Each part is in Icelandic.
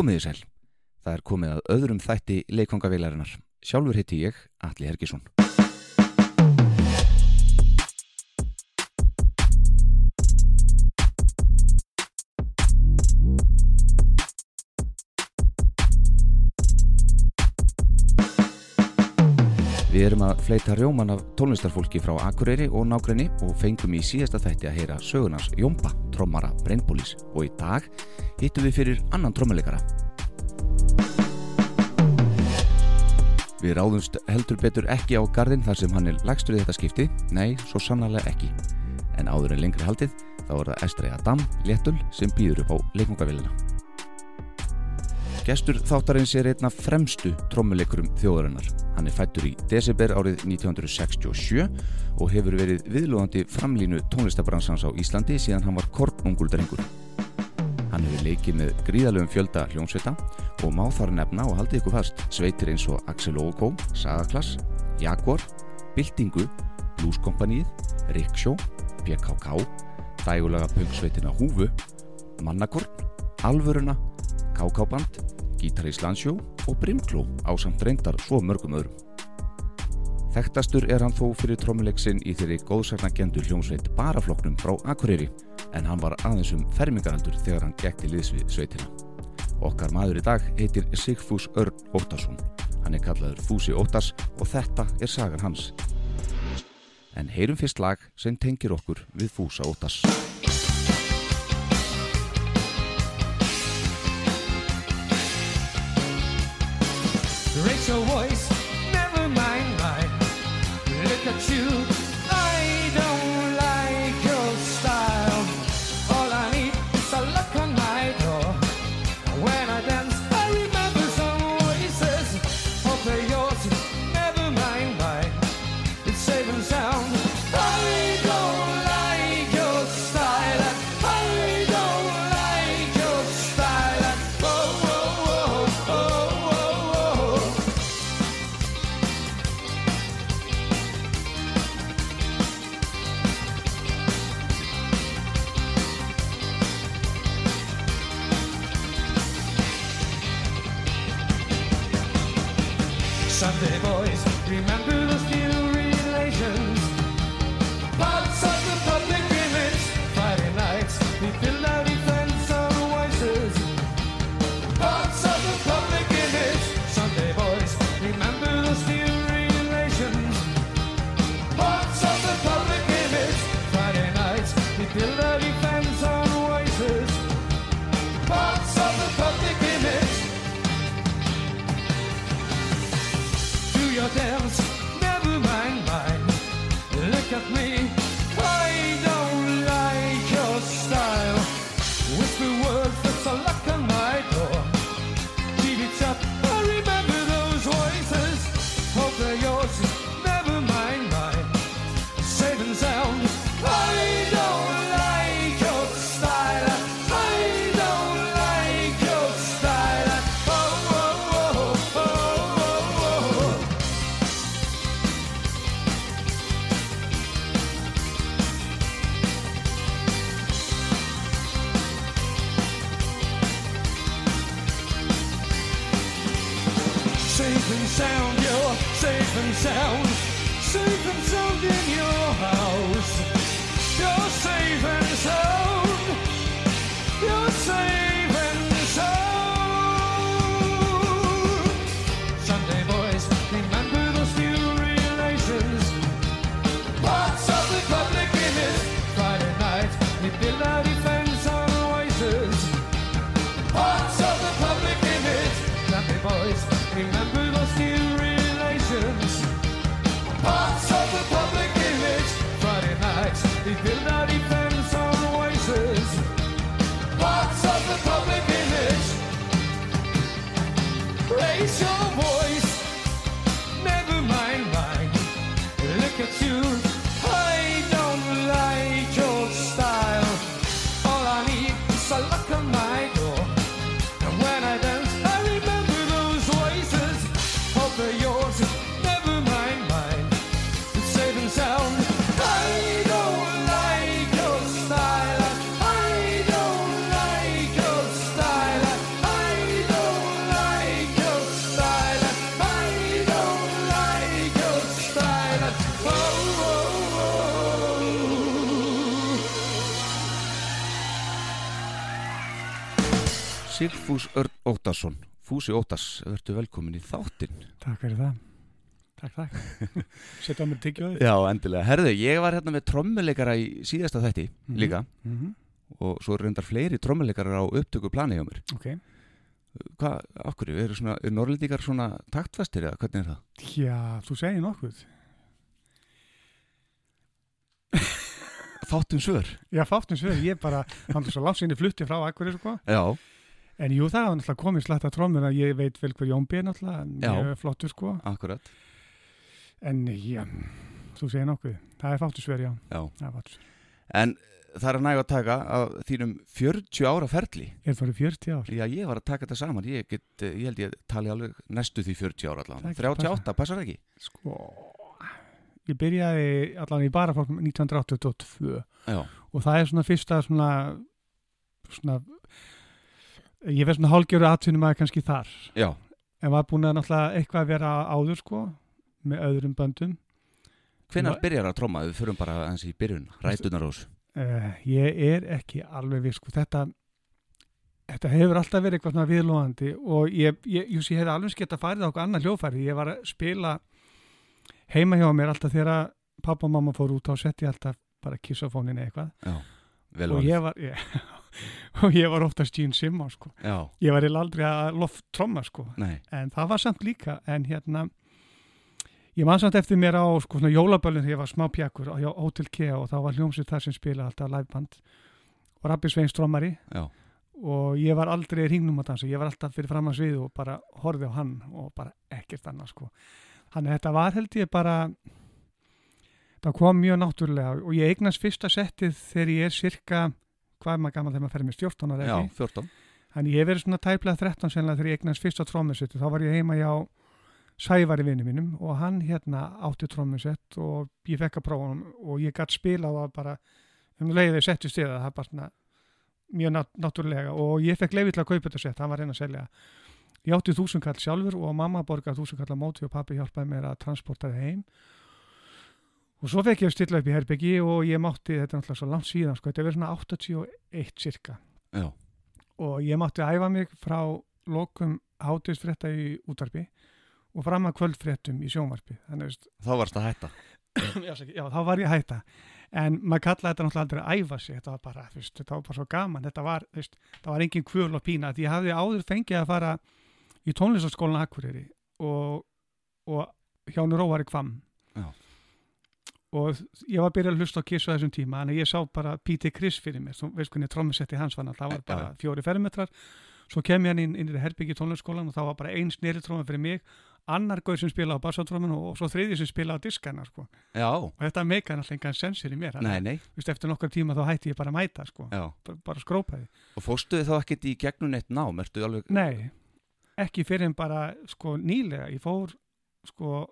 Komiði sæl. Það er komið að öðrum þætti leikvangavélarinnar. Sjálfur heiti ég, Alli Hergisson. Við erum að fleita rjóman af tónlistarfólki frá Akureyri og nákrenni og fengum í síðasta þætti að heyra sögunars Jómba, trommara Brainpolis og í dag hittum við fyrir annan trommuleikara. Við ráðumst heldur betur ekki á gardin þar sem hann er lagstur í þetta skipti, nei, svo sannarlega ekki. En áður en lengri haldið þá er það Estri Adam Léttul sem býður upp á leikmungavillina. Gestur þáttarins er einna fremstu trommuleikurum þjóðarinnar. Hann er fættur í desember árið 1967 og hefur verið viðlóðandi framlínu tónlistabransans á Íslandi síðan hann var kornungul drengur. Hann hefur leikið með gríðalögum fjölda hljómsveita og má þar nefna og haldið ykkur fast sveitir eins og Axel Ógó, Sagaklass, Jaguar, Bildingu, Blueskompaníð, Riksjó, PKK, dægulega pöngsveitina Húfu, Mannakorn, Alvöruna, KK-band, Gítar í Slansjó og Brimkló á samt reyndar svo mörgum öðrum. Þekktastur er hann þó fyrir trommuleiksin í þeirri góðsagnagendu hljómsveit barafloknum frá Akureyri en hann var aðeins um fermingaraldur þegar hann gekti liðsvið sveitina. Okkar maður í dag heitir Sigfús Örn Óttarsson. Hann er kallaður Fúsi Óttars og þetta er sagan hans. En heyrum fyrst lag sem tengir okkur við Fúsa Óttars. Raise your voice, never mind mine. Look at you, Sigfús Örn Óttarsson Fúsi Óttars, verður velkomin í þáttinn Takk fyrir það. Takk, takk. Settu á mér tyggjóði. Já, endilega, herðu, ég var hérna með trommuleikara í síðasta þætti Mhm. líka Mm -hmm. og svo reyndar fleiri trommuleikarar á upptöku plani hjá mér Ok. Hvað, hverju, eru, eru norrlendingar svona taktfastir eða hvernig er það? Já, þú segir nokkuð. Þáttum svör Já, fátum svör, ég bara, hann er svo langt sinni flutti frá Akkurir, sko. Já, En jú, það var náttúrulega komið slætta trómur að ég veit vel hver Jón B. náttúrulega, mjög flottur, sko. akkurat En já, þú segir nokkuð. Það er fátum svör, já. Já. Það er fátum svör. En það er að næga að taka af þínum 40 ára ferli er farið 40 ár. Já, ég var að taka þetta saman Ég, get, ég held ég tali alveg næstu því 40 ára Það ekki 38, passar ekki? Sko, ég byrjaði allan í baraflokkum 1982 Já, og það er svona fyrsta svona, svona ég veist svona hálgjöru atvinnum að kannski þar. Já, en var búin að náttúrulega eitthvað að vera áður sko með öðrum böndum. Hvenær Nú- byrjar að tromma? Við förum bara eins í byrjun, rætunar ós uh, ég er ekki alveg viss sko. Þetta þetta hefur alltaf verið eitthvað svona viðlóðandi og ég, ég, ég, ég hef alveg skett að farið á okkur annar hljófæri ég var að spila heima hjá mér alltaf þegar pappa og mamma fór út á setti alltaf bara kissafónin eitthvað. Já, vel og ég var ég, og ég var oftast Gene Simmons sko. Ég var eiginlega aldrei að loft tromma sko en það var samt líka en hérna ég man samt eftir mér á sko jólaböllin þegar ég var smá pjakkur á á Hotel Kea og það var hljómsveit þar sem spilaði alltaf liveband. Og Rabbi Sveins trommari. Já, og ég var aldrei hringnum að dansa ég var alltaf fyrir fram að svið og bara horfði á hann og bara ekkert annað sko. Að þetta var held ég bara það kom mjög náttúrulega og ég eignast fyrsta settið þegar ég er cirka hvað er maður gaman þegar maður fer með 14 ára já, ekki? 14 Þannig ég verið svona tæplega 13 senlega þegar ég eignast fyrsta trómmusett þá var ég heima hjá Sævari vinnu mínum og hann hérna átti trómmusett og ég fekk að prófa hann og ég gætt spila það bara um leiðið settu stiða það er bara svona mjög nat náttúrulega. Og ég fekk leiði til að kaupa þetta sett, hann var reyna að selja. Ég átti þúsunkall sjálfur og mamma borgaði þúsunkall á móti og pappi hjálpaði mér að transporta það heim og svo fekk ég að stilla upp í herbyggi og ég mátti, þetta er náttúrulega svo langt síðan sko, þetta er verið svona 81 cirka Já, og ég mátti æfa mig frá lokum hátisfrétta í útvarpi og fram að kvöldfréttum í sjónvarpi. Þannig að þá varst að hætta. Já, já, þá var ég að hætta. En maður kallaði þetta náttúrulega aldrei að æfa sig þetta var bara, veist, þetta var bara svo gaman. Þetta var, veist, það var engin kvöl og pína því ég hafði áður fengið að fara í tónlistaskólan Akureyri og, og hjá Róari Kvam. Og ég var að byrja að hlusta á Kiss á þessum tíma en ég sá bara P.T. Chris fyrir mér. Þú veist hvernig trommusetti hans var það var bara fjóri fermetrar. Svo kem ég hann inn, inn í herbyggi tónlistaskólan og þá var bara einn sneri tróma fyrir mig annar gauð sem spilaði á bassatróminu og svo þriði sem spilaði á diskana sko. Og þetta meika náttúrulega engan sensir í mér nei, nei, Vist, eftir nokkur tíma þá hætti ég bara að mæta sko. bara, bara skrópaði. Og fóstu þið þá ekkert í gegnum neitt nám, alveg nei, ekki fyrir en bara sko nýlega, ég fór sko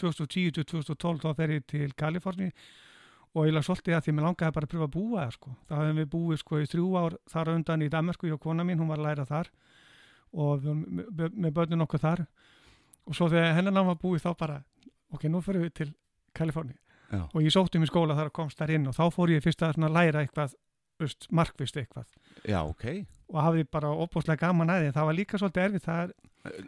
2010 til 2012 þá fer ég til Kaliforni og ég laði svolítið að því mér langaði bara að pröfa að búa það sko. þá hefum við búið sko í þrjú ár þar á undan í Danmarku, ég og kona mín, hún var að læra þar og með, börnin okkur þar. Og svo þegar hennar nám var búið þá bara ok, nú fyrir við til Kaliforni og ég sótti um í skóla þar og komst þar inn og þá fór ég fyrst að læra eitthvað veist, markvist eitthvað já, ok og hafði bara opbúslega gaman að því það var líka svolítið erfið það er,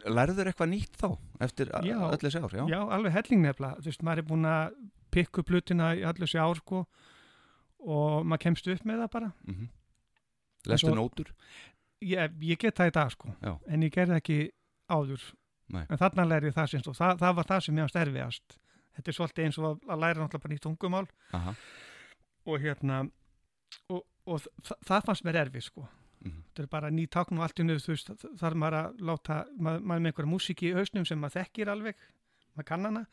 Lærður eitthvað nýtt þá, eftir Já. öll þessi ár, já já, alveg helling nefnilega þú veist, maður er búin að pikka upp hlutina í allir þessi ár sko og maður kemst upp með það bara Mhm. Lestu svo- nótur? ég, ég get það í dag sko Já. en ég gerði ekki áður Nei. en þarna læri ég það sem og það, það var það sem ég hans erfiðast þetta er svolítið eins og að læra náttúrulega bara nýtt tungumál Aha, og hérna og, og þa það fannst mér erfið sko. Mhm, þetta er bara ný tákn og allt í nöðu þú veist, þ- þarf maður að láta maður, maður með einhverja músík í hausnum sem maður þekkir alveg, maður kann hana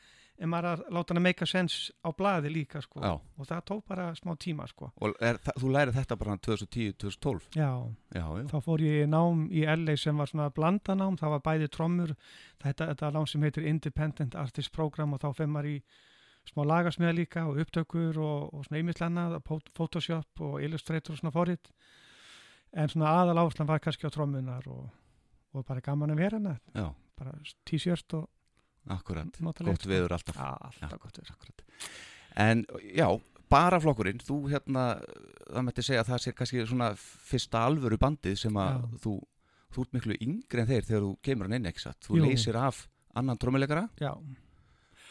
en maður að láta hana make a sense á blaði líka sko. Já. Og það tók bara smá tíma sko. Og er, þú lærið þetta bara 2010-2012 já, Já, þá fór ég nám í LA sem var svona blandanám, það var bæði trommur þetta, þetta nám sem heitir Independent Artist Program og þá fyrir maður í smá lagasmiða líka og upptökur og, og svona ýmislenna, Photoshop og Illustrator og svona forrið en svona aðal áherslan var kannski á trommunar og, og bara gaman hana já, bara t-shirt og akkurat Gott veður alltaf. Já, alltaf gott veður akkurat. En já, bara flokkurinn þú hérna, það mætti segja að það sé kannski svona fyrsta alvöru bandið sem að þú þú ert miklu yngri en þeir þegar þú kemur hann inn ekki satt? Þú Jú. leysir af annan trommuleikara já,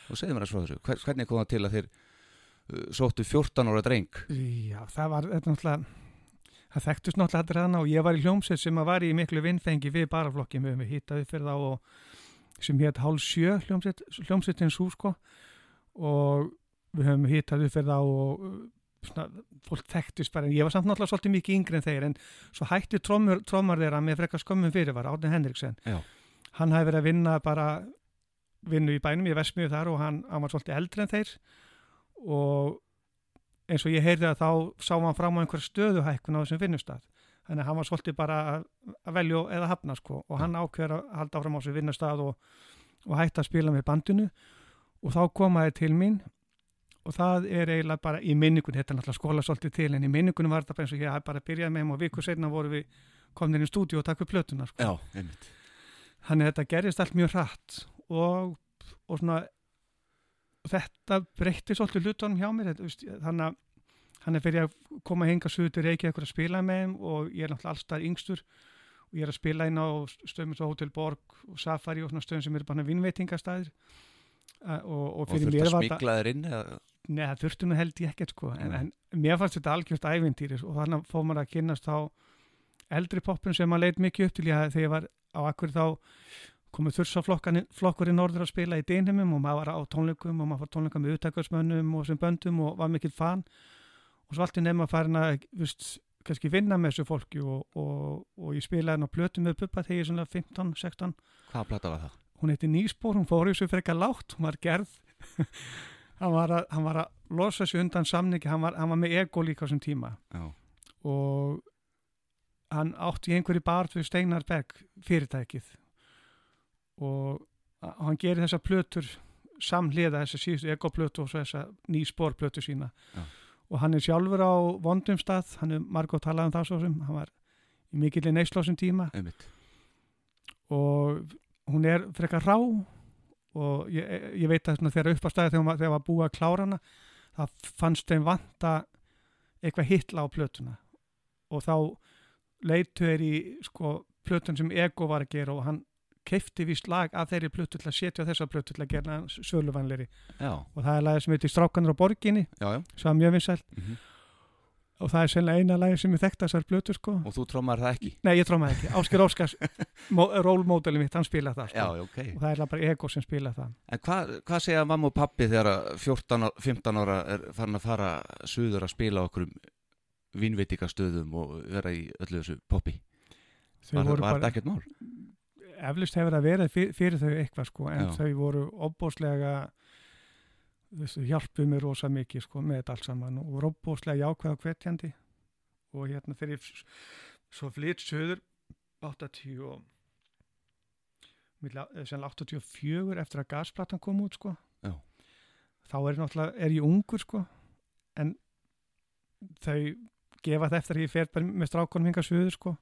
og segðu mér að frá þessu Hver, hvernig kom það til að þeir uh, sóttu 14 ára dreng? Já, það var náttúrulega það þekktust náttúrulega allir hana og ég var í hljómsveit sem að var í miklu vinnfengi við baraflokki við höfum hittaði fyrir þá og sem hétt Hálf sjö hljómsveit, hljómsveitin sú sko. Og við höfum hittaði fyrir þá og uh, svona, fólk þekktist bara. En ég var samt náttúrulega svolítið mikið yngri en þeir en svo hætti trommar þeirra með frekar skömmum fyrir var Árni Henriksen. Já. hann hafi verið að vinna bara vinnu í bænum, ég vesmiðu þar og hann, hann var svolítið eldri en þeir. Og eins og ég heyrði að þá sá hann fram á einhver stöðuhækkun á þessum vinnustad þannig að hann var svolítið bara að, velja eða hafna sko. Og hann ákveður að halda áfram á þessum vinnustad og, og hætta að spila með bandinu. Og þá komaði til mín og það er eiginlega bara í minningun þetta er náttúrulega skóla svolítið til en í minningunum var þetta bara eins og ég bara byrjað með þeim og viku setna voru við komin inn í stúdíu og takk við plötuna sko. Já, einmitt. Þannig að þetta gerist allt mjög hratt og, og svona þetta breytti svolítið hlutunum hjá mér þetta, þannig að hann er fyrir að koma að henga suður reykja eitthvað að spila með þeim og ég er náttúrulega allstað yngstur og ég er að spila inn á stöðum eins og Hotel Borg og Safari og svona stöðum sem eru bara vinnveitingastæðir og, og Og fyrir þurft mér var þetta Nei, það þurfti nú held ég ekkert sko en, en mér fannst þetta algjört ævintýri og þannig fór maður að kynnast þá eldri poppun sem maður leit mikið upp til ég þegar ég var á akkur þá komið þursaflokkur í norður að spila í Deinheimum og maður var á tónleikum og maður var tónleika með uttakarsmönnum og sem böndum og var mikill fan. Og svo allt í nefn að farin að vist, kannski vinna með þessu fólki og, og, og ég spilaði hann á plötu með Bubba þegar ég er svona 15-16 hvaða plata var það? hún heiti Nýspór, hún fór í þessu frekar lágt, hún var gerð. Hann, var að, hann var að losa sig undan samningi, hann var, hann var með ego líka á þessum tíma. Já, og hann átti einhverju barð við Steinar Berg fyrirtækið og hann gerir þessa plötur samhliða þessa síðustu egoplötu og þessa nýspórplötu sína. Já. og hann er sjálfur á vondum stað, hann er margótt talað um það svo sem, hann var í mikilli neyslásum tíma. Einmitt. Og hún er frekar rá og ég, ég veit að þegar upp á staði þegar, þegar var búið að klára hana það fannst þeim vanta eitthvað hitla á plötuna. Og þá leitu þeir í sko plötun sem Ego var að gera og hann keifti vist lag af þeirri plötu til að setja þessa plötu til að gera Já, og það er lagið sem heitir Strákanur á borginni já, já. sem var mjög vinsælt. Mm og það er sennilega eina lagið sem ég þekkti þessar plötu sko. Og þú trómar það ekki? Nei, ég trómaði ekki, Ásker Óskars rólmódeli mitt, hann spila það sko. Já, já, ok. Og það er bara Ego sem spila það. En hvað hva segja mamma og pappi þegar að 14, á- 15 ára er farin að fara suður að spila okkur um vínveitikastöðum og vera í öllu þessu poppi? Var, var bara, ekkert mál? Eflust hefur það verið fyrir, fyrir þau eitthvað sko, en Já. þau voru opbóslega þessu hjálpuð mér rosa mikið sko, með þetta allt saman og voru opbóslega jákvæð og hvetjandi og hérna þegar ég svo flytt söður 80 og eh, sennilega 84 eftir að gasplatan kom út sko Já. þá er, náttúrulega- er ég ungur sko en þau gefa það eftir að ég fer með strákonum hinga söður sko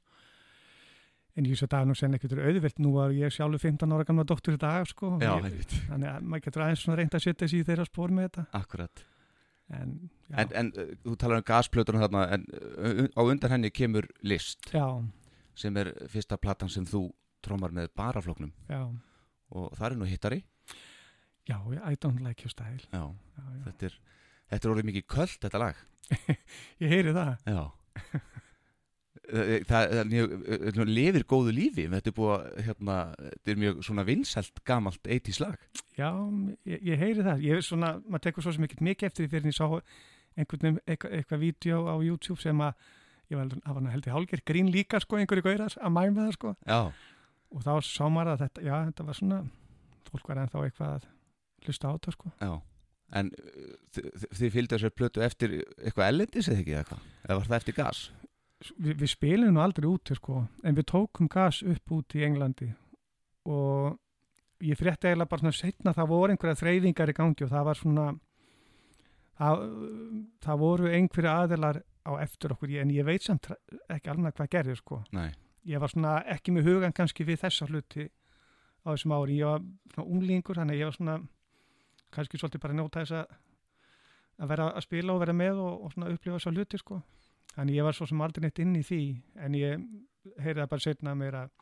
en ég svo er nú sennilega ekkert auðvilt nú að ég er sjálfur 15 ára gamla dóttur í dag sko. Já, ég, þannig að maður getur aðeins svona reynd að setja sig í þeirra spór með þetta. Akkurat. En En, en uh, þú talar um gasplötunum þarna en uh, á undan henni kemur list já, sem er fyrsta platan sem þú trómar með barafloknum já, og það er nú hittari. Já, I don't like your style. Já, já, þetta er Þetta er orðið mikið köld þetta lag. Ég heyri það. Já Það, er mjög, það lifir góðu lífi þetta er búið að, hérna, þetta er mjög svona vinsælt gamalt 80s lag Já, ég, ég heyri það. Ég er svona, maður tekur svo ekkert mikið eftir því fyrir en ég sá einhvern veginn eitthvað, eitthvað vídeo á YouTube sem að ég var, nú heldur hálgir grín líka sko, einhverju gauðar að mæma það sko Já, og þá sá maður að þetta, já, þetta var svona fólk var ennþá eitthvað að hlusta á þetta sko. já En þi- þið fylgdu þessar plötu eftir eitthvað ellendis eða ekki eða hvað? Eða var það eftir gas? Vi, við spilum nú aldrei úti sko, en við tókum gas upp út í Englandi og ég frétti eiginlega bara svona setna það voru einhverja þreyfingar í gangi og það var svona það, það voru einhverja aðilar á eftir okkur en ég veit samt ekki alveg hvað gerði sko. Nei, ég var svona ekki með hugan kannski við þessa hluti á þessum ári. Ég var svona unglingur þannig ég var svona kannski svolítið bara njóta þess að að vera að spila og vera með og, og svona upplifa þessa hluti sko þannig ég var svo sem aldrei neitt inn í því en ég heyrði það bara setna mér að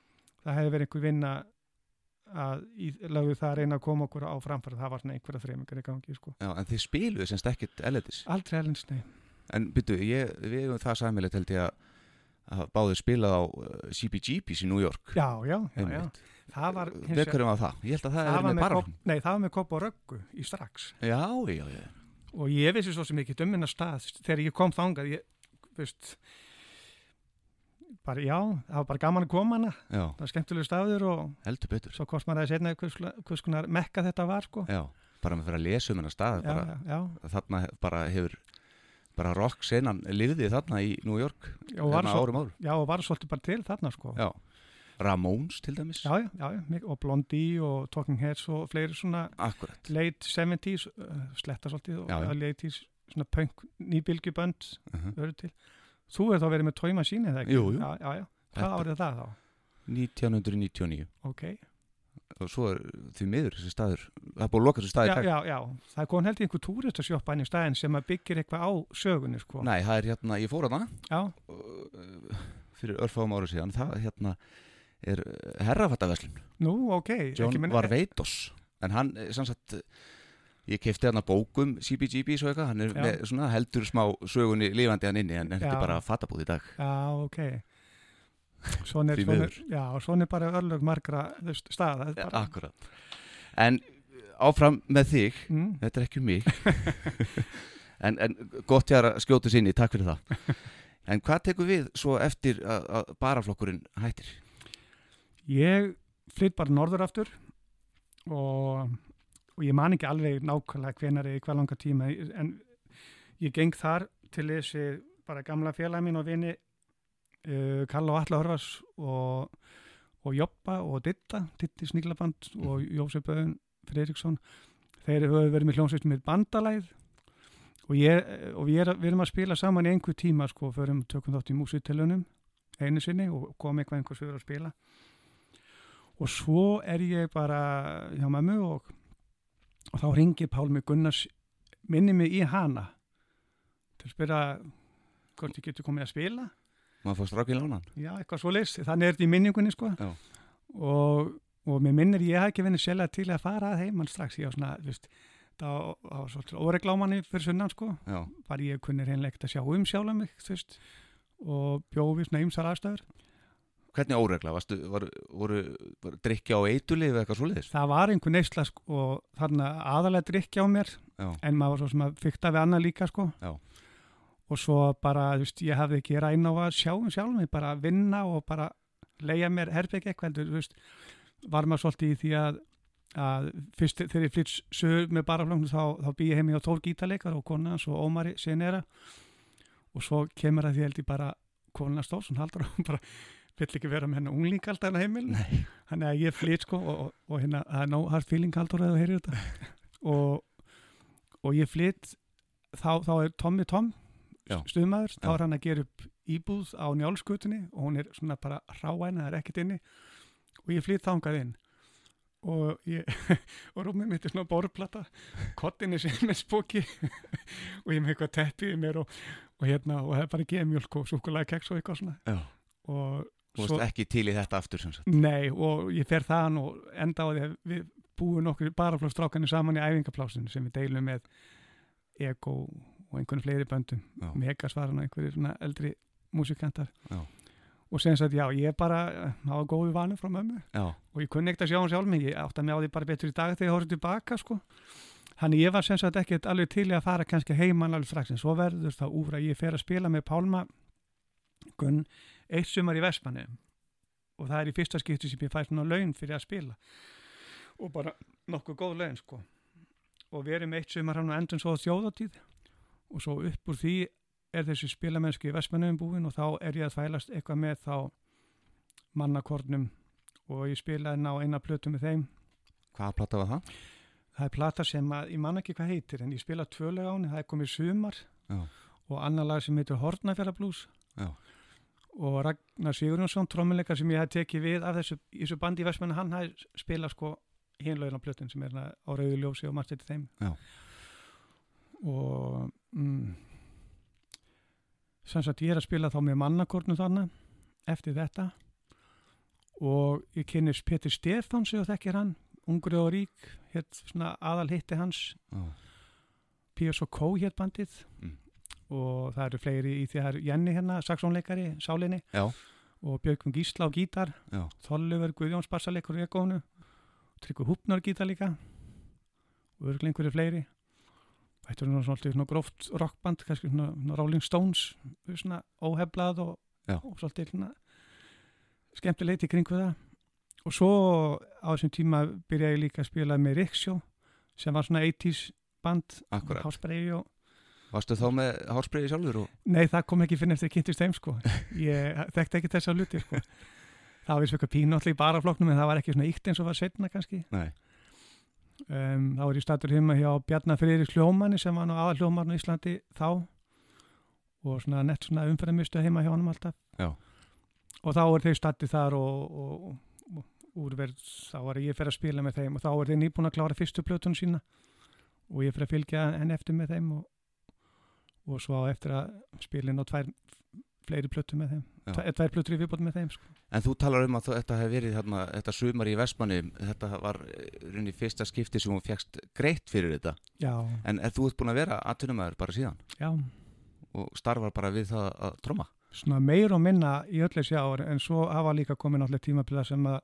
það hefði verið einhver vinna að í, lögðu það að reyna að koma okkur á framfæra það var svona einhverja þreimingar í gangi sko. Já, en þið spiluðu semst ekkert elletis aldrei helins, nei. En byrju, við hefum það sæmilegt held ég að báðir spilað á uh, CBGB's í New York. Já, já, já, já. það var hverjum var það? Ég held að það, það er með kopp, nei, það var með kopp og röggu í strax. Já, já, já. Og ég vissi svo sem ekki dömminna stað þegar ég kom þangað. Ég, veist bara já, það var bara gaman að koma hana. Já, það var skemmtilegu staður og heldur betur. svo hvort maður að setna hvers, konar mekka þetta var sko. Já, bara með fyrir að lesa um hennar stað þarna bara hefur bara rock senan lifði þarna í New York Já, og var hérna svo, já, og var svolítið bara til þarna sko. Já, Ramones til dæmis. Já, og Blondie og Talking Heads og fleiri svona Akkurat. late 70s, uh, sletta svolítið og early 80s, svona punk nýbylgjubönd uh -huh. þú hefur þá verið með Toy Machine eða ekki? Jú, jú. Já, já, já. Hvað árið það þá? 1999 Ok. og svo er því miður þessi staður það er búið að loka þessu staði Já, já, já. Það kom held í einhver túristasjoppa inn í staðin sem að byggir eitthvað á sögunni, sko. Nei, það er hérna, ég fór Já, uh, fyrir örfáum ára síðan það hérna er herrafattaveslun nú, ok. John ekki minna- Varveitos en hann, eh, sem sagt eh, ég kefti hérna bókum CBGB svo eitthvað, hann er með svona heldur smá sögunni lifandi hann inni en, þetta er bara fattabúð í dag. Já, ok. Svona er, svona já, svona er bara örlög margra staða. bara- Akkurat. En áfram með þig. Mm, þetta er ekki um mig. En, en gott ég að skjóta sinni, takk fyrir það. En hvað tekur við svo eftir að, að baraflokkurinn hættir? ég flytt bara norður aftur og, og ég man ekki alveg nákvæmlega hvenar eða hvað langa tíma en ég geng þar til þessi bara gamla félag mín og vini uh, Kalla og Alla Hörfars og, og Joppa og Ditta, Ditti Sníklaband og Jósef Böðun Fredriksson þeir hefur verið með hljómsveit með bandalæð. Og, ég, og við, er, við erum að spila saman í einhver tíma sko, förum tökum þátt í músitilunum einu sinni og kom eitthvað einhvers við að spila. Og svo er ég bara hjá mömmu og, og þá ringir Pálmi Gunnars minni mig í hana til að spyrja hvort ég getur komið að spila. Maður fórst rákið lánan? já, eitthvað svo leys, þannig er þetta í minningunni sko. Og, og mér minnir ég hef ekki verið sérlega til að fara að heimann strax. Ég á svona, þú veist það var svolítið óreglámanni fyrir sunnan sko. Já, bara ég kunni reynlegt að sjá um sjálf mig, þú veist og bjóði svona ymsar aðstæður hvernig óregla? Varstu, var, voru, var drikja á eituli eða eitthvað svoleiðis? það var einhver neysla sko, og þarna aðalega drikja á mér Já, en maður var svo sem að fykta við annað líka sko. Já. og svo bara þú veist, ég hafði ekki ræna á að sjá um sjálf mig bara vinna og bara leia mér herbygg eitthvað þú veist, var maður svolítið í því að, að fyrst þegar ég flytt sögur með baraflögnum þá, þá bý ég heimi á Þór gítarleikar og kona hans og Ómari Sinera og svo kemur að því held ég bara kona Stórsson haldur og bara vill ekki vera með hennar ungling alltaf á heimil nei. Þannig að ég flytt sko og, og, og hérna, það er no hard feeling haldur að þú heyrir þetta. Og, og ég flytt þá, þá er Tommy Tom stuðmaður, þá er hann að gera upp íbúð á njálskutunni og hún er svona bara ráæn, það er ekkert inni. Og ég flytt þangað inn. Og ég og rúmið mitt er svona borplata kottinni sem með spóki og ég er með eitthvað teppi í mér og, og hérna, og það er bara gemjölk og súkulega keks og eitthvað svona. Já. og Þú varst ekki til í þetta aftur sem sagt. Nei, og ég fer þaðan og enda á því að við búum nokkur baraflókstrákanir saman í æfingaplásinu sem við deilum með Ego og einhvern fleiri böndum. Megasvaran og einhverjir svona eldri músikantar. Já. og sem sagt, já, ég bara hafa góðu vanum frá mömmu. Já, og ég kunni ekkert að sjá hann sjálf mig, ég átti að mig á því bara betur í dag þegar ég horfði tilbaka, sko. Þannig ég var sem sagt ekkert alveg til í að fara kannski heimann alveg strax en svo verður það úr að ég fer að spila með Pálma Gunn eitt sumar í Vestmanni og það er í fyrsta skipti sem ég fæ svona laun fyrir að spila. Og bara nokkuð góð laun sko. Og við erum eitt sumar hann og endur svo á þjóðatíð og svo upp úr því er þessi spilamennsku í Vestmannum búin og þá er ég að þvælast eitthvað með þá mannakornum. Og ég spilaði ná eina plötu með þeim. Hvaða platta var það? það er plata sem að, ég man ekki hvað heitir en ég spila tvölega á henni, það er komið sumar. Já. og annar lag sem heitir Hortnafjara Blues Já. Og Ragnar Sigurjónsson trommuleikar sem ég hef tekið við af þessu, í þessu bandi í Vestmann hann hafði spilað sko hinlaugin á plötun sem er hérna á Rauðu Ljósi og margt eftir þeim Já. og mm, sem sagt ég er að spila þá með mannakornu þarna eftir þetta og ég kynnist Petur Stefáns og þekkir hann, ungur og rík svona aðal hitti hans Já. P.S. og Kó hétt bandið Mm. Og það eru fleiri í því það er Jenny hérna, saxónleikari, sálinni. Já. og Björgum Gísla á gítar. Já. Þolluver Guðjóns bassalegur í ekónu Tryggur Húpnar gítar líka. Og örglega einhverju fleiri. Þetta er svona, gróft rockband, kannski svona, svona Rolling Stones svona óheflað og, og svolítið svona skemmtilegt í kringu það. Og svo á þessum tíma byrjaði ég líka að spila með Riksjó sem var svona 80s band Akkurat. hásbreyfi og Varstu þá með hárspreiði sjálfur og Nei, það kom ekki fyrir eftir að kynntist þeim sko. Ég þekkti ekki þessa hluti sko. Það var eitthvað pínóttlega í barafloknum en það var ekki svona íkt eins og var setna kannski. Nei. Um, þá er ég statur heima hjá Bjarnar Friðriks Hljómanni sem var nú aðal hljómarn á Íslandi þá og svona nett svona umferðarmistu heima hjá honum alltaf. Já. Og þá er þeir statið þar og, og, og úrverð, þá var ég fyrir að spila með þeim og þá er þeir nýbúin að klára fyrstu plötun sína og ég fyrir að fylgja henn eftir með þeim og, og svo á eftir að spila inn á tvær fleiri plötu með þeim, Já. Tve- tvær plötur í viðbót með þeim sko. En þú talar um að þetta hef verið þarna, þetta sumar í Vestmanni, þetta var runni fyrsta skipti sem hún fegst greitt fyrir þetta. Já, En er þú ert búin að vera atvinnumæður bara síðan já, og starfar bara við það að tróma? svona meir og minna í öll þessi ár en svo hafa líka komið náttúrulega tímabila sem að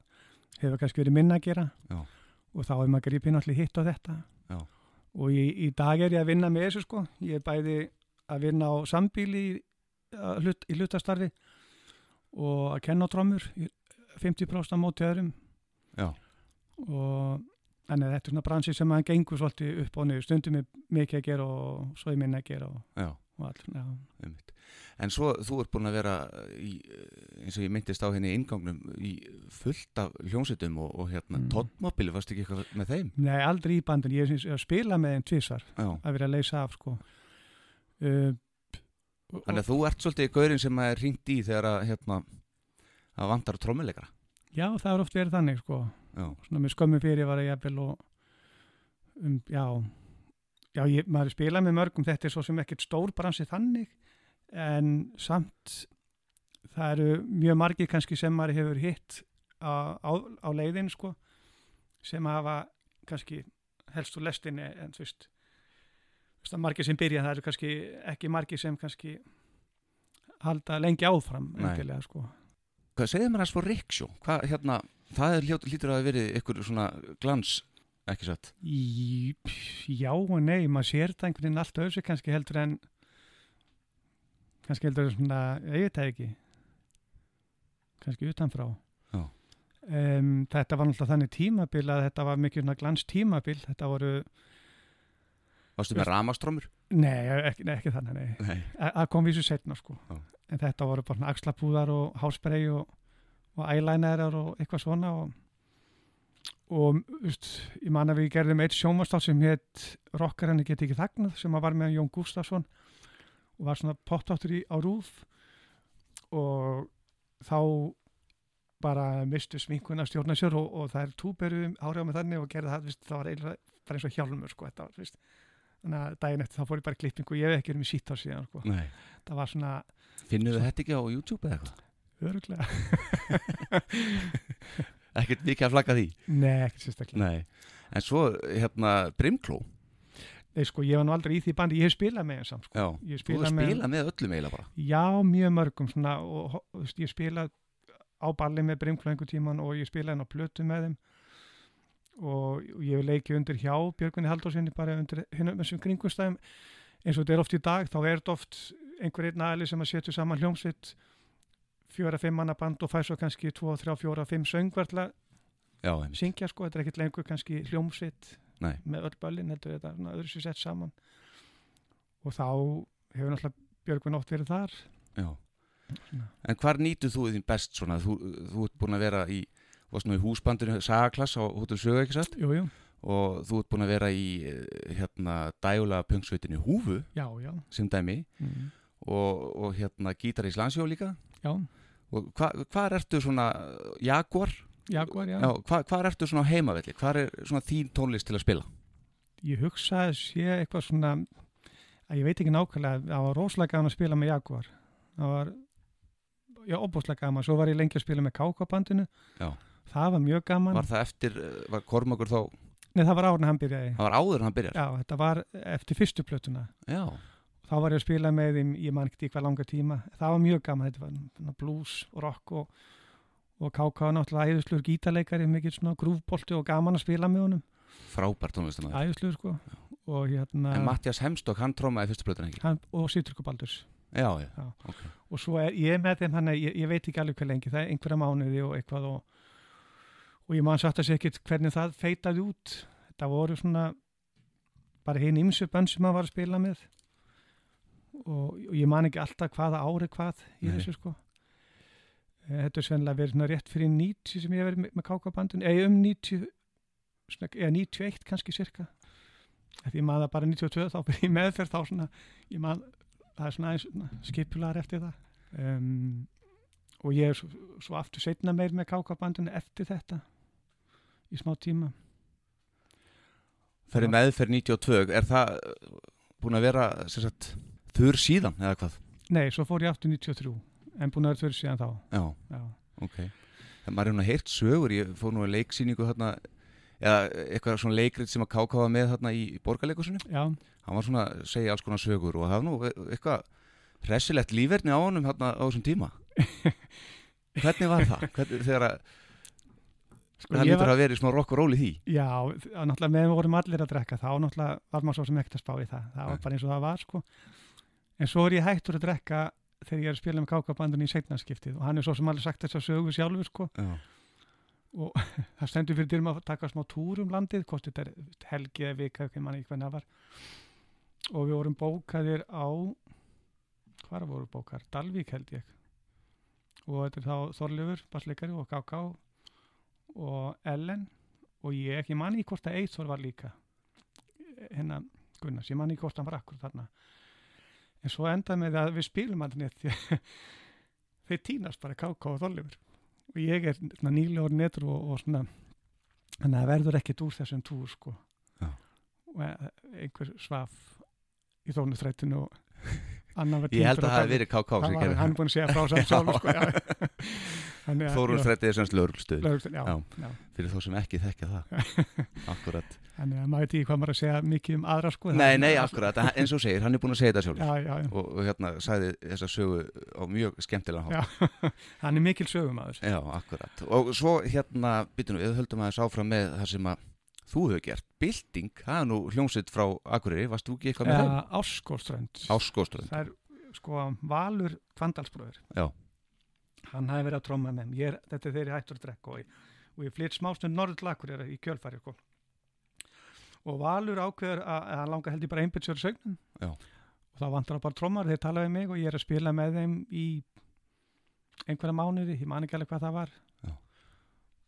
hefur kannski verið minna að gera Já. og þá er maður gripið náttúrulega hitt á þetta Já. og í, í dag er ég að vinna með þessu sko, ég er bæði að vinna á sambíli í, að hlut, í hlutastarfi og að kenna í 50% á móti öðrum Já. og þannig að þetta er svona bransi sem maður gengur svolítið upp og niður, stundum er mikið að gera og svo er minna að gera og, og einmitt. En svo þú ert búin að vera í, eins og ég myndist á henni í ingangnum í fullt af hljómsveitum og, og hérna Mm. tóttmobili, varst ekki eitthvað með þeim? Nei, aldrei í bandin, ég er að spila með þeim tvisvar Já. að vera að leysa af sko uh, Þannig að þú ert svolítið gaurinn sem er hringt í þegar að hérna að vantar trommuleikara. Já, það er oft verið þannig sko Já, svona með skömmu fyrir var að jafnvel og um, já já, ég, maður er spilað með mörgum þetta er svo sem ekkert stór bransi þannig en samt það eru mjög margir kannski sem maður hefur hitt á, á, á leiðin sko sem hafa kannski helst úr lestinni en þú veist margir sem byrja það eru kannski ekki margir sem kannski halda lengi áfram sko. Hvað segir maður að svo Riksjó? Hvað, hérna, það er hljótt, hlýtur að hafa verið ykkur svona glans, ekki satt? Í, já og nei, maður sér það einhvern veginn allt öðru sig kannski heldur en kannski heldur en svona, það ekki. Kannski utanfrá. Um, þetta var náttúrulega þannig tímabil að þetta var mikið svona glans tímabil. Þetta voru, Varstu með ramastrómur? nei, ekki, nei, ekki þannig nei. Nei. A- það kom vísu setna sko Já. en þetta voru bara axlapúðar og hásbrey og, og eyelinerar og eitthvað svona og og just, ég man að við gerðum eitt sjónvastátt sem hétt Rockarinn get ekki þagnað sem var með Jón Gustafsson og var svona pottáttur í á rúf og þá bara mistu sminkuna stjórna sér og, og það er túberu árið á með þannig og gerði það, vist, það var eins og hjálmur sko, þetta var, vist, þannig að daginn eftir þá fór ég bara klippingu og ég hef ekki verið með sítt á síðan sko. Það var svona Finnur þið þetta ekki á YouTube eða eitthvað? öruglega Ekkert mikið að flagga því? Nei, ekki sérstaklega Nei. En svo, hérna, Brimkló. Nei, sko, ég var nú aldrei í því bandi, ég hef spilað með þeim samt sko. Já. Þú með- spilað með öllum eiginlega bara. Já, mjög mörgum svona, og veist, ég spila á balli með Brimklo einhver tíman og ég spila henn á plötu með þeim og, og ég hef leikið undir hjá Björgunni Haldósinni bara undir hinnum þessum kringumstæðum eins og þetta er oft í dag, þá er þetta oft einhver einn aðli sem að setja saman hljómsveit fjóra, fimm manna band og fær svo kannski tvo, þrjá, fjóra, fimm söngverðla syngja sko, þetta er ekkert lengur kannski hljómsveit Nei. með öll heldur þetta svona öðru sér sett saman og þá hefur náttúrulega Björgun oft verið þar Já. En hvar nýtur þú þín best svona? Þú, þú ert búin að vera í, varst nú í húsbandinu Sagaklass á Hotel Sögu, ekki satt? Jú, jú, Og þú ert búin að vera í, eh, hérna, dægulega pungsveitinu Húfu, já, já sem dæmi, mm. og, og hérna, gítar í Slansjó líka. Já, Og hva, hvar ertu svona, Jaguar? Jaguar, já. Já, hva, ertu svona heimavelli? Hvar er svona þín tónlist til að spila? Ég hugsa að sé eitthvað svona, að ég veit ekki nákvæmlega, það var rosalega gaman að spila með Jaguar. Það var já, óbúslega gaman, svo var ég lengi að spila með kákabandinu Já. Það var mjög gaman Var það eftir, eh, var Kormakur þá, Nei, það var árið hann byrjaði það var áður en hann byrjar? Já, þetta var eftir fyrstu plötuna Já. þá var ég að spila með þeim, ég man ekki hvað langa tíma það var mjög gaman, þetta var blues og rock og, og káká náttúrulega æðisluður gítarleikari, mikið svona grúfbolti og gaman að spila með honum Frábært tónlistamæður. æðisluður sko og hérna En Mattias Hemstokk, hann trómaði fyrstu plötun ekki? hann, og Sýtrykku Baldurs Já, já. Já. ok. og svo er ég með þeim hann ég, ég og ég man satt að segja ekkert hvernig það feitaði út. Þetta voru svona bara hinn ymsu bönn sem maður var að spila með. Og, og ég man ekki alltaf hvaða ári hvað í Nei. þessu sko. Eh, þetta er svenlega verið svona rétt fyrir 90 sem ég hef verið með, með kákabandun eða um 90 svona, eða 91 kannski cirka því ég það bara 92 þá byrja ég meðferð þá svona. Ég man það er svona svona skipular eftir það. Um, og ég er svo, svo aftur setna meir með kákabandunni eftir þetta í smá tíma Fyrir meðferð 92, er það uh, búin að vera sagt, þurr síðan eða hvað? nei, svo fór ég aftur 93 en búin að vera fyrir síðan þá Já, já, ok. En maður er nú heyrt sögur, ég fór nú að leiksýningu þarna, eða eitthvað svona leikrið sem að káka var með þarna í borgarleikusinu. já, Hann var svona að segja alls konar sögur og það var nú e- eitthvað hressilegt líferni á honum þarna á þessum tíma. Hvernig var það? Hvernig, þegar að sko, það lítur var, að vera í smá rokk og ról í því? já, náttúrulega meðan við vorum allir að drekka þá náttúrulega var maður svo sem ekkert að spá í það það var bara eins og það var sko en svo er ég hættur að drekka þegar ég er að spila með kákabandunni í seinnaskiptið og hann er svo sem alveg sagt þess að sögu sjálfur sko Já. það stendur fyrir dyrum að taka smá túr um landið, hvort þetta helgi eða vika, ekki manni hvernig það var og við vorum bókaðir á hvar voru bókar? Dalvík held ég og þetta er þá Þorlefur, bassleikari og K.K. og Ellen og ég, ég manni hvort að Eithor var líka hérna Gunnars, ég manni hvort hann var akkur þarna en svo endaði með að við spilum hann neitt þeir týnast bara K.K. og Þorlefur og ég er svona nýlegur netur og, og svona þannig að það verður ekkert úr þessum túr sko Já. og eh, einhver svaf í þónustrættinu og annar var Ég held týndur að það hefði verið káká Það var, hann búin að segja frá samt sjálf sko, já. Strættið er semst já. fyrir þá sem ekki þekkja það Akkurat Þannig að maður veit ekki hvað maður að segja mikið um aðra sko. Nei, það- nei, akkurat, eins og segir, hann er búin að segja þetta sjálf Já, já, já. og, og hérna sagði þessa sögu á mjög skemmtilega Já. Hann er mikil sögumæður. Já, akkurat og svo hérna, býtum við, höldum aðeins áfram með það sem að þú hefur gert Bilding, það er nú hljómsitt frá Akureyri, varst þú ekki eitthvað með? Ja, Áskóströnd. Áskóströnd, Það sko Valur Kvandalsbróður. já, Hann hafi verið að tróma með mér. Er, þetta er þeirri hættur að drekka og, ég- ég flytt smástund Akureyri í kjölfæri sko. Og Valur ákveður að, hann langar held ég bara einbyrtsjöru sögnum. Já. Og þá vantar það bara trómar, þeir talaði við mig og ég er að spila með þeim í einhverja mánuði, ég man ekki alveg hvað það var. Já.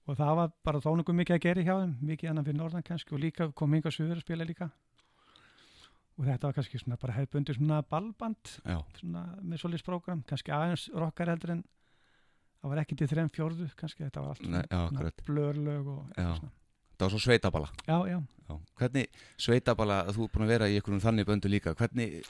Og það var bara þónungum mikið að gera hjá þeim, mikið annan fyrir norðan kannski og líka kom hinga suður að spila líka. Og þetta var kannski svona bara hefðbundi svona ballband svona með svolítið program, kannski aðeins rockar heldur en það var ekki til þreim fjórðu kannski, þetta var allt blörlög það var svo sveitabala. Já, já, já. Hvernig sveitabala, þú er búin að vera í einhverjum þannig böndu líka, hvernig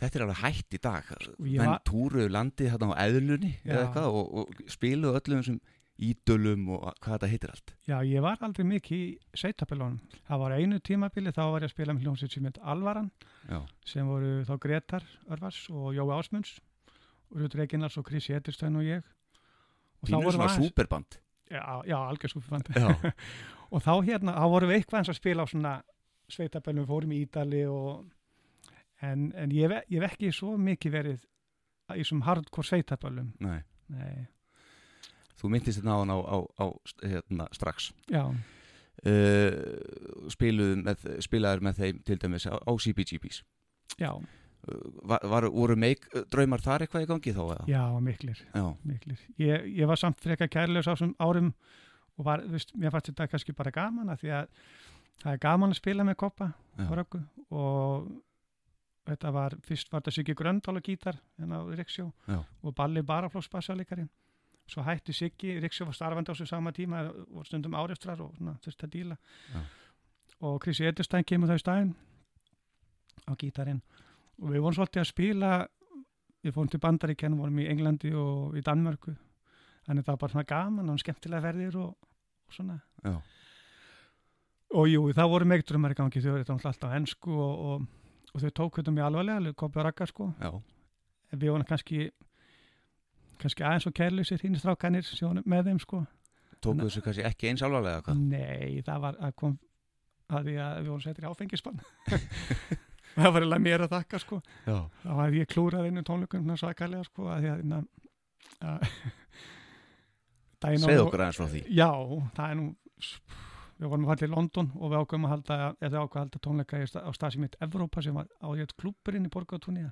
þetta er alveg hætt í dag. Ég menn túruðu landið hérna á eðlunni Já. eða eitthvað og, og spiluðu öllum þessum ídölum og hvað þetta heitir allt. Já, ég var aldrei mikið í sveitabillunum, það var einu tímabili þá var ég að spila með hljómsveit sem heit Alvaran Já, sem voru þá Gretar Örvars og Jói Ásmunds og Rútur Eginars og Chris Edistöðin og ég pínur svona aðeins súperband já, já, algjör súfiband Já, og þá hérna, þá vorum við eitthvað eins að spila á svona sveitabellum, fórum í Ídali og en, en ég, hef- ekki svo mikið verið í þessum hardcore sveitabellum nei. Nei, Þú myndist þetta á hann á, á, á hérna, strax. Já, uh, með, spilaður með þeim til dæmis á, á CBGBs já, var, var, voru meik draumar þar eitthvað í gangi þá eða? já, miklir Já, miklir, ég, ég var samt frekar kærleus á þessum árum og var, veist, mér fannst þetta kannski bara gaman að því að það er gaman að spila með koppa og þetta var, fyrst var þetta Siggi Gröndal og gítar hérna á Riksjó Já. og Balli Baraflóks bassalegari svo hætti Siggi, Riksjó var starfandi á þessu sama tíma og stundum árefstrar og svona, þurfti að díla Já. og Krissi Edistæn kemur þau stæðin á gítarinn og við vorum svolítið að spila við fórum til Bandaríkjan, vorum í Englandi og í Danmörku. Þannig það var bara svona gaman og skemmtilega verðir og, og svona. Já, og jú, það voru meigdrömmar í gangi þau þetta alltaf á ensku og, og, og þau tók þetta mjög alvarlega, kopið og rakka sko. Já, en við vorum kannski kannski aðeins og kærleysir hinn strákanir sem vorum með þeim sko. Tóku þessu kannski ekki eins alvarlega? Nei, það var að kom að því að við vorum settir í áfengisbann það var eiginlega mér að þakka sko. Já, þá hafði ég klúrað einu tónleikum svakalega sko að því að, að, að á- segð okkur aðeins frá því. Já, það er nú við vorum að falla í London og við ákveðum að halda eða ákveðum að halda tónleika í á stað sem heit Evrópa sem var á hétt klúpurinn í Borgatúnía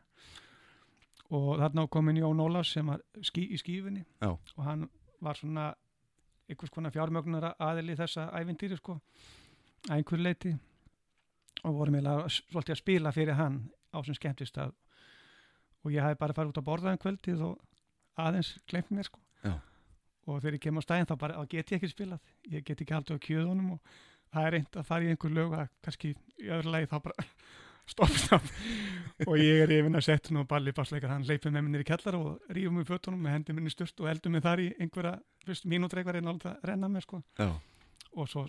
og þarna komin Jón Ólafs sem var skí, í skífunni Já. og hann var svona einhvers konar fjármögnunar aðili þessa ævintýri sko að einhver leiti og vorum eiginlega svolítið að spila fyrir hann á sem skemmtist að og ég hafði bara farið út að borða um kvöldið og aðeins glemt mér sko. Já. og þegar ég kem á stæðin þá bara get ég ekki spilað, ég get ekki haldið á kjöðunum og það er reynd að fara í einhver lög að kannski í öðru lagi þá bara stopp, stopp. Og ég er yfir að setja nú balli bassleikar, hann leipið með minnir í kellar og rífum í fötunum með hendi minni sturt og heldum mig þar í einhverja fyrst mínútur eitthvað reyna að renna með sko. Já, og svo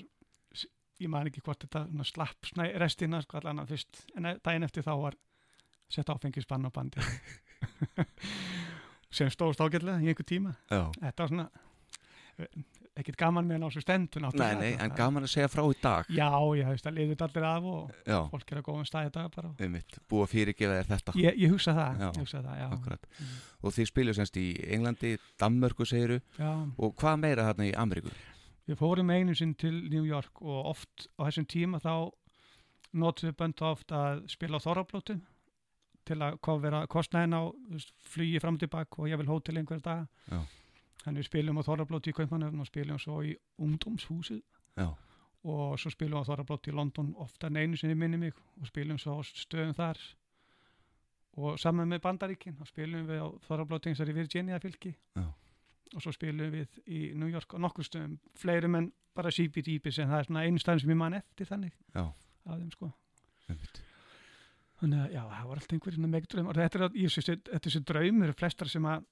ég man ekki hvort þetta slapp snæ, restina sko allan að fyrst en daginn eftir þá var sett áfengisbann á bandi sem stóðst ágætlega í einhver tíma. Já. Þetta var svona eh, ekkert gaman með að ná svo stendur Nei, nei, en gaman að segja frá í dag. Já, ég hefist að liðið allir af og Já, fólk er að góða stæði dag bara. Einmitt, búa fyrirgefa þér þetta. Ég, ég hugsa það, Já, hugsa það. Mm. Og þið spilu semst í Englandi, Danmörku segiru og hvað meira þarna í Ameríku? Við fórum einu sinn til New York og oft á þessum tíma þá notum við bönd oft að spila á þorrablótum til að kofvera kostnæðin á flugi fram og tilbak og ég vil hótel einhverja dag. Já. Þannig við spilum á þorrablóti í Kaupmannöfn og spilum svo í ungdómshúsið Já, og svo spilum við á þorrablóti í London ofta en einu sinni minni mig og spilum svo stöðum þar og saman með Bandaríkin og spilum við á þorrablóti eins og í Virginia fylki Já. Og svo spilum við í New York og nokkur stöðum. Fleiri menn bara CBDB sem það er svona einu staðin sem ég man eftir þannig. Já. af þeim sko. Þannig að já, það var alltaf einhverjum megin draum og þetta er, að- þetta þessi draumur flestar sem að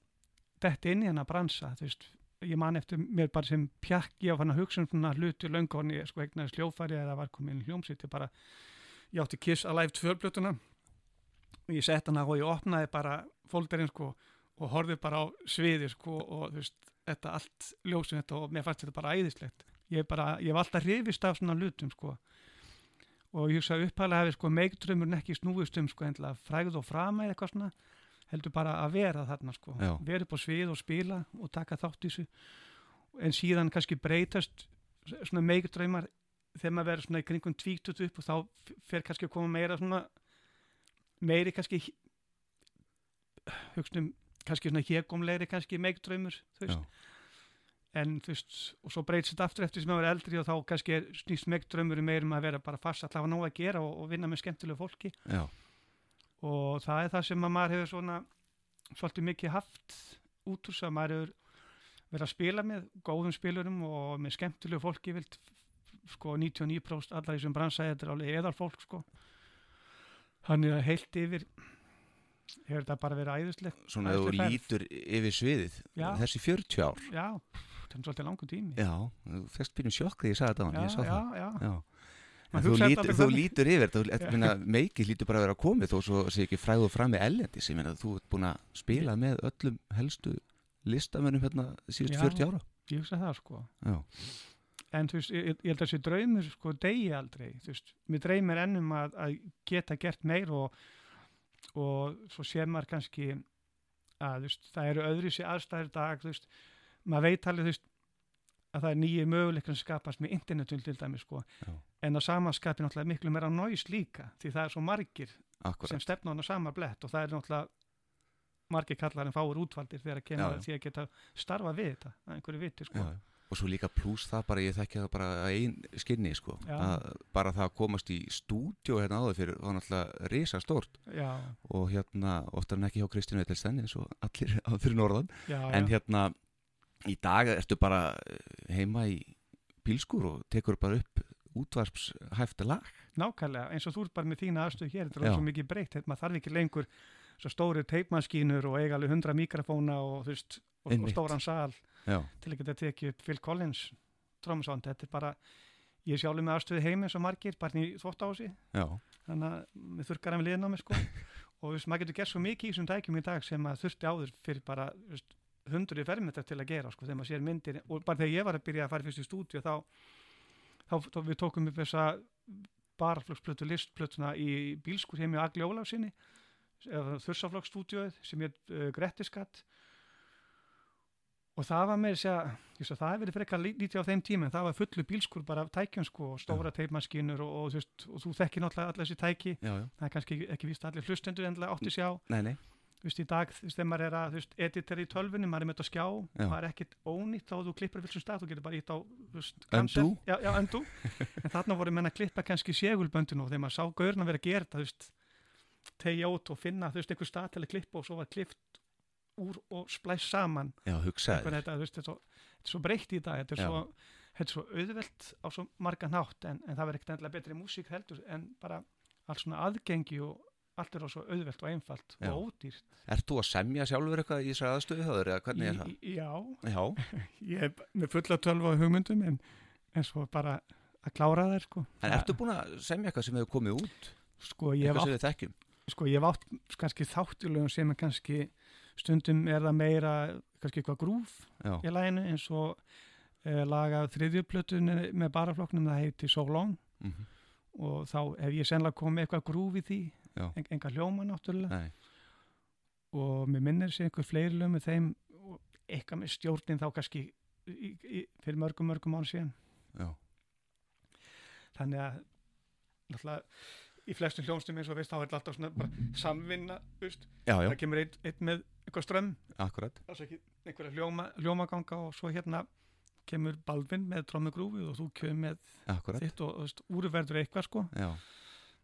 detti inn í hennar bransa þú veist, ég man eftir mér bara sem pjakk, ég var fann að hugsa um svona hluti löngu ég sko eignaði sljófæri eða var komin hljómsýtti bara, ég átti Kiss Alive 2 blötuna og ég sett hana og ég opnaði bara fólderinn sko og horfði bara á sviði sko og þú veist, þetta allt ljósum þetta og mér fannst þetta bara æðislegt. Ég, bara, ég var alltaf hrifist af svona hlutum sko. Og ég hugsa upphæðlega hefði sko meigdrömmurinn ekki snúist um sko frægð og frama eða eitthvað svona heldur bara að vera þarna sko. Vera upp á svið og spila og taka þátt í þessu. En síðan kannski breytast svona meigdrömmar þegar maður verður svona í kringum tvíktut upp og þá fer kannski að koma meira svona meiri kannski hugsunum kannski svona hégumleiri kannski Já, en þú veist, og svo breytist þetta aftur eftir sem maður er eldri og þá kannski er snýst megdraumur meir um að vera bara fast að hafa nóg að gera og, og vinna með skemmtilegu fólki. Já, og það er það sem að maður hefur svona svolítið mikið haft út úr þess að maður hefur verið að spila með góðum spilurum og með skemmtilegu fólki vilt sko 99% allar í sem bransa þetta er alveg eðal fólk sko. Þannig að heilt yfir hefur þetta bara verið æðislegt? Svona þú lítur yfir sviðið Já. þessi 40 ár. Já, þetta er svolítið langur tími. Já, þú fyrst byrjum sjokk þegar ég sagði þetta á hann, já, ég sá já, það. já. Já. Maður þú, lít, þú lítur yfir meikið lítur bara að vera komið þó svo sé ekki fræðu fram með ellendis ég meina þú ert búin að spila með öllum helstu listamennum hérna síðust Já. 40 ára. ég hugsa það sko. Já, en þú veist, ég, ég held að þessi draumur sko degi aldrei, þú veist, mér dreymir ennum að, að geta gert meir og, og svo sér maður kannski að veist, það eru öðru sér aðstæður í dag, veist, maður veit alveg veist, að það er nýju möguleikar sem skapast með internetum til dæmis sko, Já. en á samaskapi náttúrulega miklu meira næs líka, því það er svo margir akkurat sem stefna á hana sama blett og það er náttúrulega margir kallar en fáur útvaldir þegar að kemur Já, já. að geta starfa við þetta, að einhverju viti sko. Já, og svo líka pluss það bara, ég þekki það bara að ein skinni sko, að bara það að komast í stúdjó hérna áður fyrir var náttúrulega risa stórt Já, og hérna oftar en ekki hjá Kristínu Eitelsten eins og allir á fyrir norðan. Já, en já. hérna í dag ertu bara eh, heima í bílskur og tekur bara upp útvarpshæfta lag. Nákvæmlega, eins og þú ert bara með þína aðstöð hér, þetta er svo mikið breytt, maður þarf ekki lengur svo stóri teipmaskínur og eiga alveg 100 mikrofóna og, og, og stóran sal já, til að geta tekið upp Phil Collins trómsánd, þetta er bara ég er sjálfur með aðstöði heim eins og margir bara í þvótt ási, þannig að við þurrkar hann við liðin á mig sko. Og veist, maður getur gert svo mikið í þessum tækjum í dag sem að þurfti áður fyrir bara hundruði fermetrar til að gera sko, þegar maður sér myndir. Og bara þegar ég var að byrja að fara fyrst í stúdíu þá, þá, þá við tókum upp þessa baraflöksplötu listplötuna í bílskur heim í Agli Ólafsinni þursaflöksstúdíuð sem er uh, Grettiskatt og það var með þess að það hefur verið frekar lí- lítið á þeim tíma en það var fullu bílskur bara af tækjum sko og stóra teipmaskinur og, og, veist, og þú þekkir náttúrulega allir þessi tæki. Já, já, það er kannski ekki, ekki víst að allir hlustendur endilega átti sjá nei, nei, þú veist, í dag, þú veist, þegar maður er að, veist, editor í tölvunni, maður er með þetta á skjá, Já. maður er ekkit ónýtt þá þú klippar vissum stað, þú getur bara ítt á, undo. en þarna voru menn að klippa kannski segulböndinu og þegar maður sá gaurna vera að gera þetta, tegja út og finna, þú veist, einhver stað til að klippa og svo var klippt úr og splæst saman. já, hugsaður Þetta, er svo, svo breytt í dag, þetta er svo, þetta er svo auðvelt á svo margan hátt, en, en það verður ekkert endilega betri músík heldur, en bara allt svona aðgengi og allt er á svo auðvelt og einfalt Já. og ódýrt. Ert þú að semja sjálfur eitthvað í þessari aðstöðu þá eða hvernig er það? Í- Já, Já, ég er með fulla tölva hugmyndum en, en svo bara að klára þær sko. en ertu búin að semja eitthvað sem hefur komið út? Sko ég hef átt, sko, ég hef átt kannski þáttilögum sem er kannski stundum er það meira kannski eitthvað grúf Já, í læginu eins og e, laga þriðjuplötun með baraflokknum það heiti So Long. Mhm, og þá hef ég sennilega komið eitthvað grúf í því en, enga hljóma náttúrulega. Nei, og mér minnir sér einhver fleiri lög með þeim og eitthvað með stjórnin þá kannski í, í, fyrir mörgum mörgum án síðan. Já, þannig að náttúrulega í flestum hljónstum eins og veist þá er alltaf svona bara samvinna veist, já, já, það kemur einn ein með eitthvað strömm? Akkurat. Alls ekki einhverja hljóma, hljómaganga og svo hérna kemur Balvin með trommugrúfið og þú kemur með Akkurat, þitt og, og úrverður eitthvað sko. Já.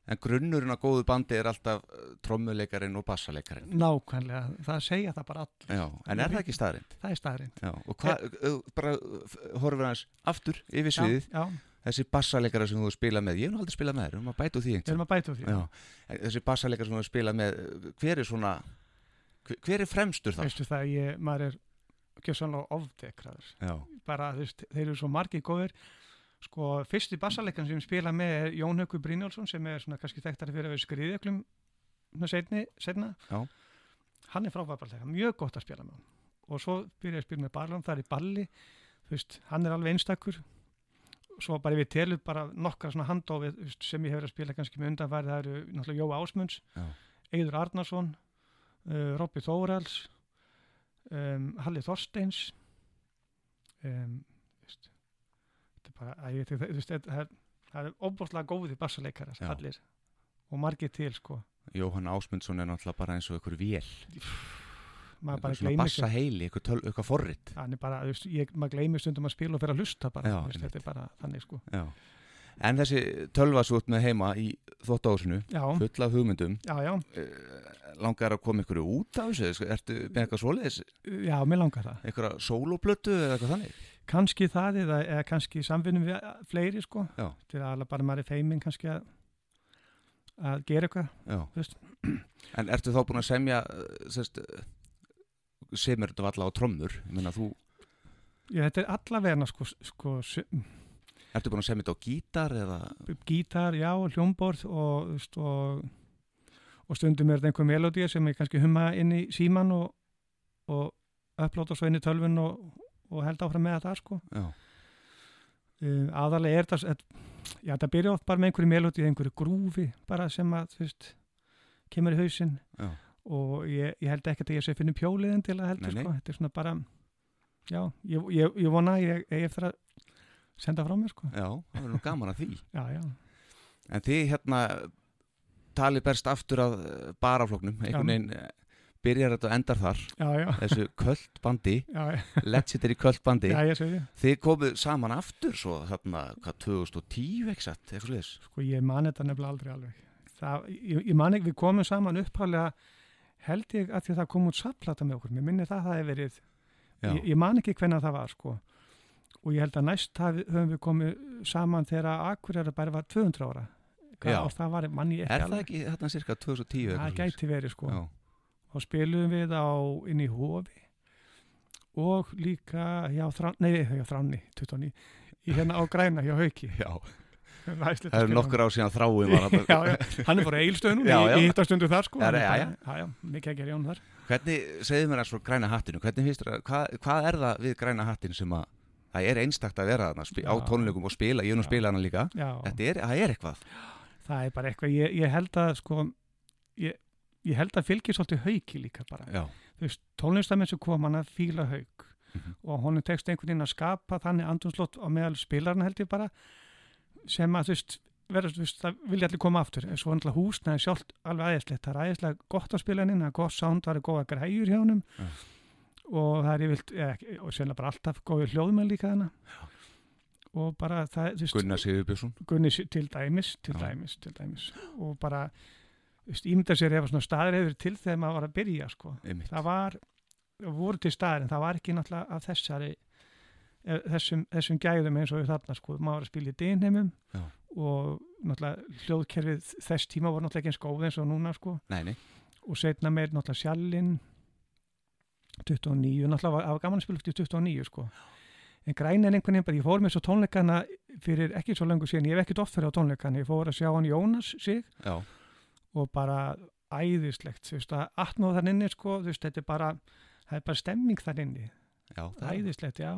En grunnurinn á góðu bandi er alltaf uh, trommuleikarin og bassaleikarin nákvæmlega, það segja það bara all Já, en er það ekki staðrind? það er staðrind Já, og hvað, uh, bara uh, horfum við hans aftur yfir sviðið. Þessi bassaleikara sem þú spila með, ég hef nú aldrei spilað með þér, að bæta úr því við erum að bæta úr því. Já, þessi bassaleikara sem þú spilað með, uh, hver er svona, hver, er fremstur þar? veistu það, ég, maður er gjössanlega ofdekraður Já, bara, veist, þeir eru svo margir góðir sko, fyrsti bassalekan sem spila með er Jón Haukur Brynjálsson sem er svona kannski þekktari fyrir að við skriðjöklum setni, setna Já. hann er frábærbarlega, mjög gott að spila með hann og svo byrja ég að spila með Barlón það er í balli, þú veist, hann er alveg einstakur svo bara við telum bara nokkra svona handófið sem ég hefur að spila kannski með undanfæri það eru náttúrulega Jóa Ásmunds Já. Eidur Arnarsson uh, Robby Þórals um, Halli Þorsteins um, þetta er bara ég, veist, þetta er, það er óbúrslega góði bassaleikarar Já. allir. Og margir til sko. Jóhann Ásmundsson er náttúrulega bara eins og einhver vél. Maður bara gleymir bassa heili, töl, eitthvað forrit. Bara, ég, maður gleymir stundum að spila og fyrir að hlusta bara, Já, veist, þetta er bara þannig sko. Já. En þessi tölvasút með heima í þvóttahúsinu, já, full af hugmyndum já, já, eh, langar að koma ykkur út af þessu? Ertu með eitthvað svoleiðis, já, mér langar það. Eitthvað sóloplötu eða eitthvað þannig? Kannski það eða, eða kannski samvinnum við uh, fleiri sko. Já. til að bara maður er feimin kannski að að gera eitthvað Já. Þú veist. En ertu þá búin að semja eh, sest, semur þetta valla á trommur? Ég meina þú, Já, þetta er allavegna sko, sko ertu búin að semja þetta á gítar eða, gítar, já, hljómborð og, og, og stundum er þetta einhver melodía sem ég kannski humma inn í síman og, og upplóta svo inn í tölvun og, og held áfram með sko. já, Uh, aðalega er þetta, já, þetta byrja oft bara með einhverju melodí, einhverju grúfi bara sem að, veist, kemur í hausinn. Já, og ég, ég held ekki að ég sé finna pjóliðin til að heldur Nei, nei. sko, þetta er svona bara já, ég, ég, ég vona að ég eftir að senda frá mér sko. Já, það verður nú gaman að því. Já, já, En þið hérna talið berst aftur að eh, barafloknum, einhvern veginn eh, byrjar þetta og endar þar, já, já, þessu kvöldbandi, já, legendary kvöldbandi, já, ég segi þið komuð saman aftur svo þarna, hvað, 2010 ekki satt, eitthvað slúðis? sko ég man þetta nefnilega aldrei alveg. Það, ég, ég man ekki, við komum saman upphálega held ég að því að það kom út sapplata með okkur, mér minni það það hefur verið ég, ég man ekki hvenna það var sko og ég held að næst hafi, höfum við komið saman þegar Akureyra bara var 200 ára. Og það var manni ekki er það ekki þarna cirka 2010 það gæti verið sko. Já, og spilum við á inn í hofi og líka hjá Þrán, nei, hjá Þráni 29, í hérna á Græna hjá Hauki. Já, að það er spila nokkur á síðan þráum hann er bara eilstöðun í hittastundu þar sko. Er mikið að gera Jón þar. Hvernig, segðu mér að svo græna hattinu, hvað, hvað er það við græna hattin sem að, það er einstakt að vera þarna á tónleikum og spila, ég hef nú Já. spila hana líka, já, þetta er, er eitthvað. það er bara eitthvað ég, ég held að sko ég, ég held að fylgir svolítið Hauki líka bara. Tónlistamenn sem kom hann að fíla Hauk. Mhm. og honum tekst einhvern veginn að skapa þannig andunslott á meðal spilarna held ég bara sem að þú veist verður, þú veist, það vilja allir koma aftur. Svo er náttúrulega húsnaði sjálft alveg æðislegt. Það er æðislega gott að spila hann inn, það er gott sound það er góða græjur hjá honum. Já. Og það er yfirlt, ekki- og sennilega bara alltaf góði hljóðmenn líka hana og bara það, Gunnar Sigurbjörnsson. Gunni s- til dæmis, til Já. dæmis, til dæmis. Og bara, ímynda sér ef svona staður hefur til þegar maður var að byrja sko. Það var, voru til staðar en það var ekki náttúrulega af þessari eh, þessum, þessum gæðum eins og þarna sko, maður var að spila í dynheimum Já. og náttúrulega hljóðkerfið þess tíma voru náttúrulega ekki eins góð eins og núna sko. Nei, nei, og setna meir náttúrulega sjallinn 29, náttúrulega það var gaman að spila eftir 29 sko. En græn er einhvern veginn bara, ég fór með svo tónleikana fyrir ekki svo lengur síðan, ég hef ekkert oft fyrir á tónleikana, ég fór að sjá hann Jónas sig já, og bara æðislegt, þú veist, að atnóð þar inni sko, þú veist, þetta er bara það er bara stemming þar inni, já, æðislegt, já.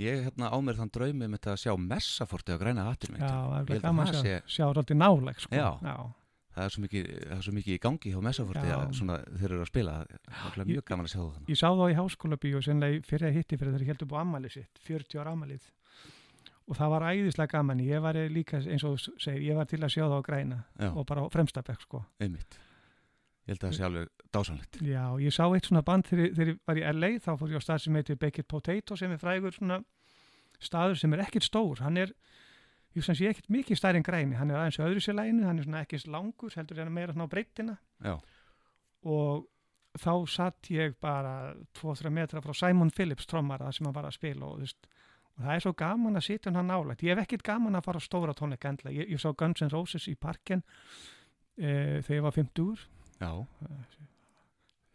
Ég hérna á mér þann draumi með þetta að sjá messaforti á græna hattinu. já, það er gaman að sjá, sjá rátti náleg sko, Já. Það er svo mikið, það er svo mikið í gangi hjá messaforti að þeir eru að spila, það er Ég- mjög gaman að sjá það þannig. Ég sá þá í háskólabíu sennilega fyrir að hitti fyrir þegar ég held upp á ammælið sitt, 40 ára ammælið og það var æðislega gaman, ég var líka eins og segir, ég var til að sjá það á græna Já, og bara á fremstabæk sko. einmitt. Ég held að það sé alveg dásanlegt. Já, ég sá eitt svona band þegar, þegar ég var í LA, þá fór ég á stað sem heitir Baked Potato sem er frægur svona staður sem er ekkert stór, hann er ég sem sé ekkert mikið stærri en græni. Hann er aðeins öðru sér læginu, hann er svona ekki langur heldur en meira svona á breyttina Já. og þá satt ég bara 2-3 metra frá Simon Phillips trommara sem hann var að spila og, veist, og það er svo gaman að sitja hann nálægt. Ég hef ekkert gaman að fara á stóra tónleika endla. Ég, ég sá Guns N' Roses í parken e, þegar ég var 50 Já,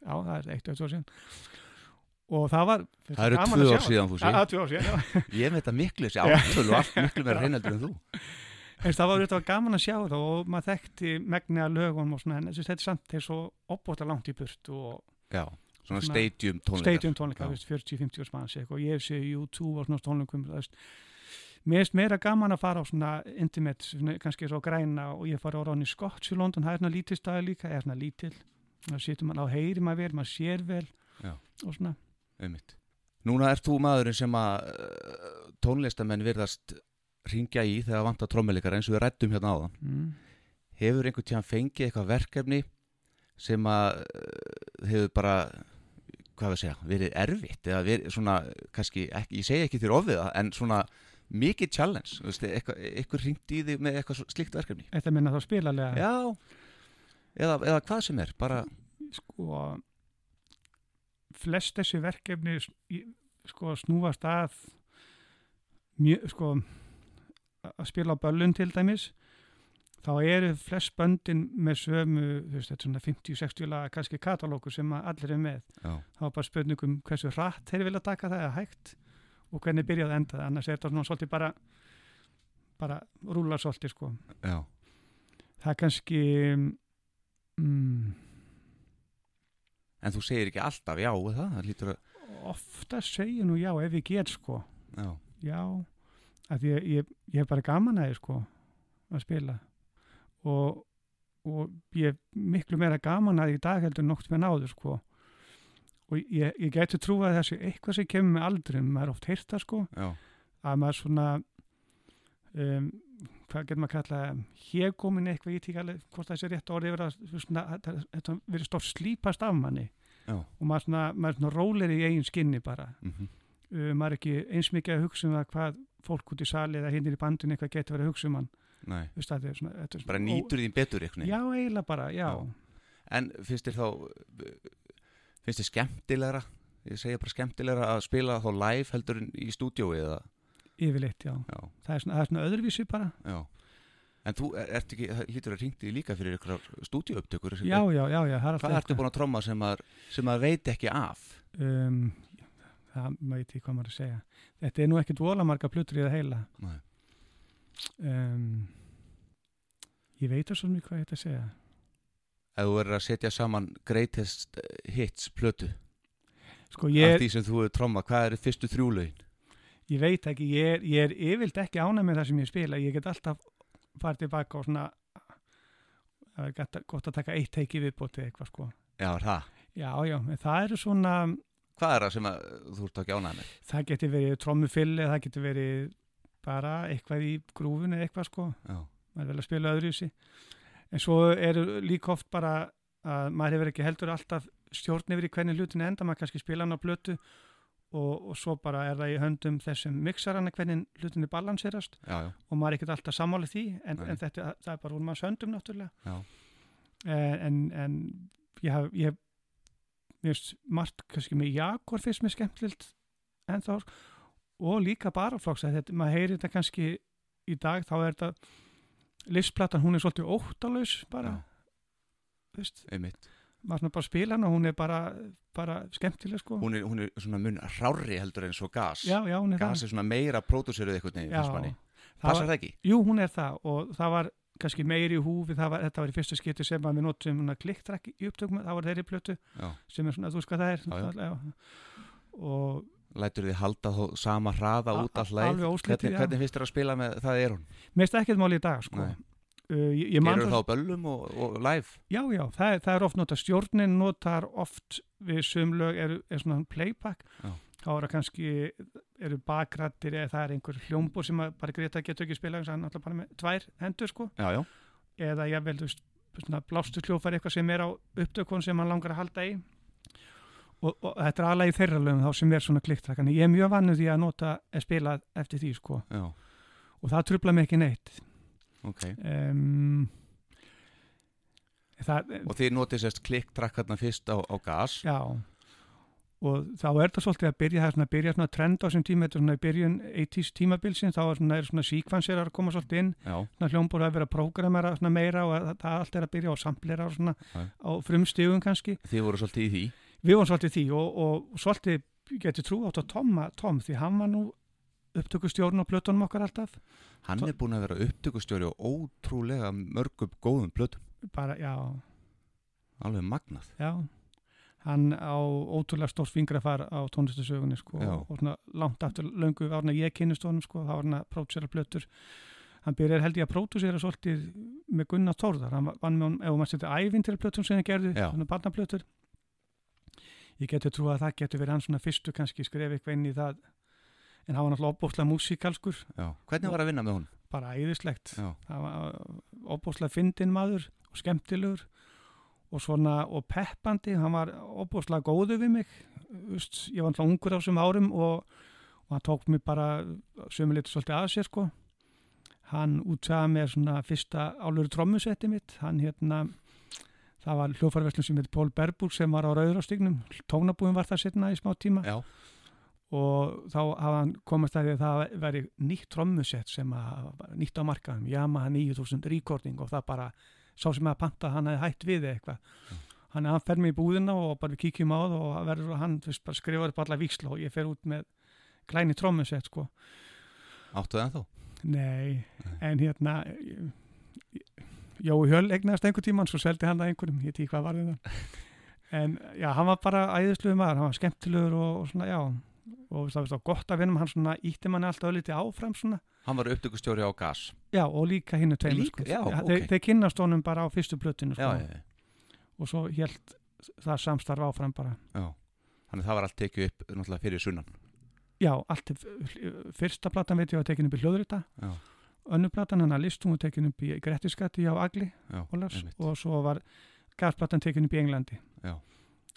já, það er eitt öll síðan og það var það eru tvö ár síðan þú sé. það. Ég veit að miklu Já. áttölu og allt miklu meira reynaldur en þú. En það var, þetta var gaman að sjá það og maður þekkti megni að lögum og svona, en þetta er samt þeir svo opbóta langt í burt og Já, svona Svona stadium tónleikar. stadium tónleika, Já. veist, 40-50 manns eitthvað, og ég hef séð U2 og svona tónleikum, það mér finnst meira gaman að fara á svona intimate, svona, kannski svo græna og ég fara á Ronny Scott í London, það er svona lítil staði líka, er svona lítil, það situr mann á heyri maður vel, maður sér vel Já. og svona, Einmitt. Núna ert þú maðurinn sem að uh, tónlistamenn virðast ringja í þegar vantar trommelikar eins og við rættum hérna áðan. mm. Hefur einhvern tíðan fengið eitthvað verkefni sem að uh, hefur bara, hvað við segja, verið erfitt eða verið svona, kannski, ekki, ég segi ekki þér ofiða, en svona mikið challenge, veist, eitthvað, eitthvað ringt í þig með eitthvað slíkt verkefni. þetta minna þá spilalega Já, eða, eða hvað sem er, bara, sko flest þessi verkefni sko snúast að mjög, sko að spila á böllun til dæmis þá eru flest böndin með sömu, þú veist, þetta er svona 50-60 laga kannski katalókur sem allir er með. Já, þá er bara spurningum hversu hratt þeir vilja taka það eða hægt og hvernig byrjaði að enda það, annars er þetta svona svolítið bara bara rúla svolítið sko. Já, það er kannski mm, en þú segir ekki alltaf já, er það, það lítur að, ofta segja nú já ef ég get sko. Já, já, að ég, ég, ég hef bara gaman að því sko að spila. Og, og ég miklu meira gaman að því í dag heldur nokt með náður sko. Og ég, ég geti trúið að þessi eitthvað sem kemur með aldrum, maður er oft heyrta sko já, að maður svona um, hvað getur maður að kalla hégómin eitthvað, ég tík alveg hvort það sé rétt orðið yfir að þetta verið stórt slípast af manni já, og maður, svona, maður er svona rólir í eigin skinni bara. Mhm, uh, maður er ekki eins mikið að hugsa um það hvað fólk út í sali eða hinnir í bandinu eitthvað getur verið að hugsa um hann. Þetta er svona, þetta er svona bara nýtur þín betur veginn. já, eiginlega bara, já, Já. En finnst þér þá finnst þér skemmtilegra ég segja bara skemmtilegra að spila þá live heldur í stúdiói eða? Yfirleitt, já. Já, það er svona, það er svona öðruvísi bara. Já, En þú er- ert ekki, það lítur að ringti líka fyrir ykkur stúdíuupptökur já, já, já, já, er Hvað ertu búin að tromma sem að, sem að veit ekki af? um, það veit ég hvað maður að segja þetta er nú ekkit vola marga plötur í það heila Nei. um, ég veit það svo mjög hvað ég ætti að segja Ef þú verður að setja saman greatest hits plötu sko af ég, því sem þú hefur trommað, hvað eru fyrstu þrjúlaugin? ég veit ekki ég er, ég er yfirlt ekki ánæg með það sem ég spila ég get alltaf farið tilbaka og svona það er að, gott að taka eitt teiki viðbóti eitthvað sko Já, það. já, já, það eru svona Hvað er það sem að, þú ert ekki ánægð með? það geti verið trommufilli það geti verið bara eitthvað í grúfun eða eitthvað sko Já, maður vil að spila öðru í sig en svo eru líka oft bara að maður hefur ekki heldur alltaf stjórn yfir í hvernig hlutin enda, maður kannski spila hann á blötu og, og svo bara er það í höndum þessum mixarana hvernig hlutin er balanserast. Já, já, og maður er ekkert alltaf sammála því en, en þetta það er bara úr maður höndum náttúrulega. Já. en, en, en ég haf, ég margt kannski með Jakor fyrst mér skemmtilegt en þá og líka baraflokks maður heyrir þetta kannski í dag þá er þetta listplatan, hún er svolítið óttalaus bara, einmitt. Maður svona bara spila hana og hún er bara, bara skemmtileg sko Hún er, hún er svona mun rári heldur en svo gas. já, já, hún er Gas er svona meira pródúseruð eitthvað það Passar það ekki? jú, hún er það og það var kannski meiri í húfi, það var, þetta var í fyrsta skipti sem við notum klikktrakk í upptökum það var þeirri plötu Já. sem er svona, þú veist hvað það er já. og Lætur þið halda þó sama hraða út all leið? alveg óslitið, Hvernig, hvernig finnst þér að spila með það er hún? mér finnst ekkert mál í dag sko. Nei. Man Gerur svo- þá böllum og, og live? já, já, það, það er oft notað. Stjórnin notar oft við sumlög er, er svona playback. Já. þá er það kannski eru bakrættir eða það er einhver hljómbúr sem bara Greta getur ekki spila þannig að náttúrulega bara með tvær hendur sko. Já, já. eða ég vel, þú veist, svona blástur hljófar eitthvað sem er á upptökun sem hann langar að halda í. Og, og þetta er alveg þeirra lögum þá sem er svona klikktrakk en ég er mjög vannu því að nota að spila eftir því sko. Og það trubla mig ekki neitt ok. um, það, Og þið notið sérst klikktrakk hérna fyrst á, á gas? já og þá er það svolítið að byrja það er svona að byrja svona trend á þessum tíma þetta er svona í byrjun 80s tímabilsin þá er svona, er svona síkvansir að koma svolítið inn Já, svona hljómbúr að vera prógramera svona meira og að, það allt er að byrja á samplera og svona Já. á frumstigum kannski þið voru svolítið í því? við vorum svolítið í því og, og svolítið getur trú átt á Tom, Tom því hann var nú upptökustjórn á plötunum okkar alltaf? Hann Tó- er búin að vera upptökustjóri og ótrúlega mörgum góðum plötum. bara, já, Alveg magnað. já. Hann á ótrúlega stórt fingrafar á tónlistasögunni sko Já. og svona langt aftur löngu árna ég kynnist honum sko, þá var hann að pródusera plötur. Hann byrjar held ég að pródusera svolítið með Gunnar Tórðar hann vann með honum, ef maður setja ævinn til plötum sem hann gerði, svona barnaplötur. Ég geti trú að það getur verið hann svona fyrstu kannski skref eitthvað inn í það en hann var náttúrulega opbóðslega músikalskur. Hvernig var að vinna með hún? bara æðislegt. Það var opbóðslega fyndin maður og skemmtilegur og svona og peppandi, hann var opbóðslega góðu við mig. Vist, ég var alltaf ungur á þessum árum og, og hann tók mig bara sömulítið svolítið að sér sko. Hann útsaði mér svona fyrsta álur trommusetti mitt. Hann hérna það var hljófarverslun sem heit Pól Berbúr sem var á Rauðrástignum tónabúin var það setna í smá tíma. Já, og þá hafa hann komast að því að það veri nýtt trommusett sem að nýtt á markaðum, Yamaha 9000 recording og það bara, sá sem að panta hann hefði hætt við eitthvað. Hann, hann fer mig í búðina og bara við kíkjum á það og verður hann þú veist, bara skrifar upp alla víksla og ég fer út með glæni trommusett sko. Áttu það ennþá? nei, en hérna Jói Hjöl egnaðist einhver tíman, svo seldi hann það einhverjum ég tík hvað var við það. En já, hann var bara æðisluður maður, hann var skemmtilegur og, og svona, já og það var gott að vinna, hann svona ítti manni alltaf ölliti áfram svona, Hann var upptökustjóri á gas. já, og líka hinnu tveimur sko. Já, ok. þeir, þeir kynnast honum bara á fyrstu plötinu Já, sko, og svo hélt það samstarf áfram bara já. Þannig að það var allt tekið upp náttúrulega fyrir sunnan. já, allt, fyrsta platan veit ég að tekinu upp í hljóðrita önnu platan hann að listum og tekinu upp í Grettiskatti á Agli já, og svo var gasplatan tekinu upp í Englandi Já.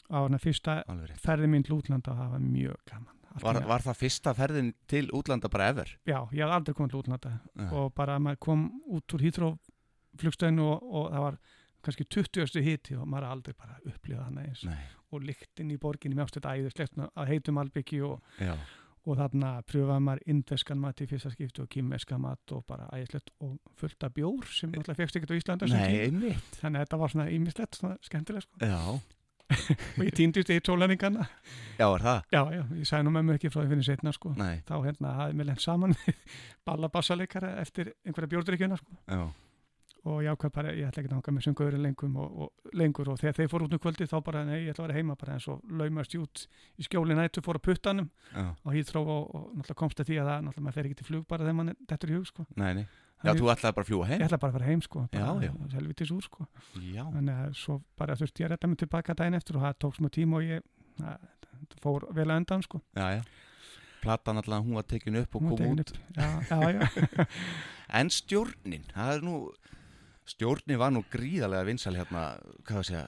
á hann að fyrsta ferði mín til útlanda og það var mjög gaman Var, var það fyrsta ferðin til útlanda bara ever? já, ég hafði aldrei komið til útlanda Já. og bara maður kom út úr Hýþró flugstöðinu og, og það var kannski 20. hiti og maður aldrei bara upplifað hann eins Nei. og lyktin í borginni mjögst þetta æðislegt að heitum albyggi og, og þarna pröfaði maður indveskan mat í fyrsta skipti og kýmveska mat og bara ægislegt og fullt af bjór sem náttúrulega fegst ekkert á Íslanda Nei, þannig að þetta var svona ímislegt, svona skemmtilega sko. Já, og ég týndist í tólæningana já, er það? já, já, ég sagði nú með mig ekki frá því fyrir setna sko. Þá hérna hafði mér lent saman ballabassaleikara eftir einhverja bjórdrykkjuna sko. og ég ákvað bara, ég ætla ekki að hanga með sönguðurinn lengum og, og lengur. Og þegar þeir fór út um kvöldi þá bara, nei, ég ætla að vera heima bara eins og laumast ég út í skjóli nættu, fór að puttanum já, og hýþró og, og náttúrulega komst að því að það náttúrulega Já, þú ætlaði bara að fljúa ég heim? ætla bara að fara heim sko, bara, Já, já. helvitis úr sko. Já, þannig að svo bara þurfti ég að redda mig tilbaka daginn eftir og það tók smá tíma og ég að, fór vel að endan sko. já, já Platan alltaf, hún var tekin upp og kom út upp. já, já, já. En stjórnin, það er nú Stjórnin var nú gríðarlega vinsal hérna, hvað það segja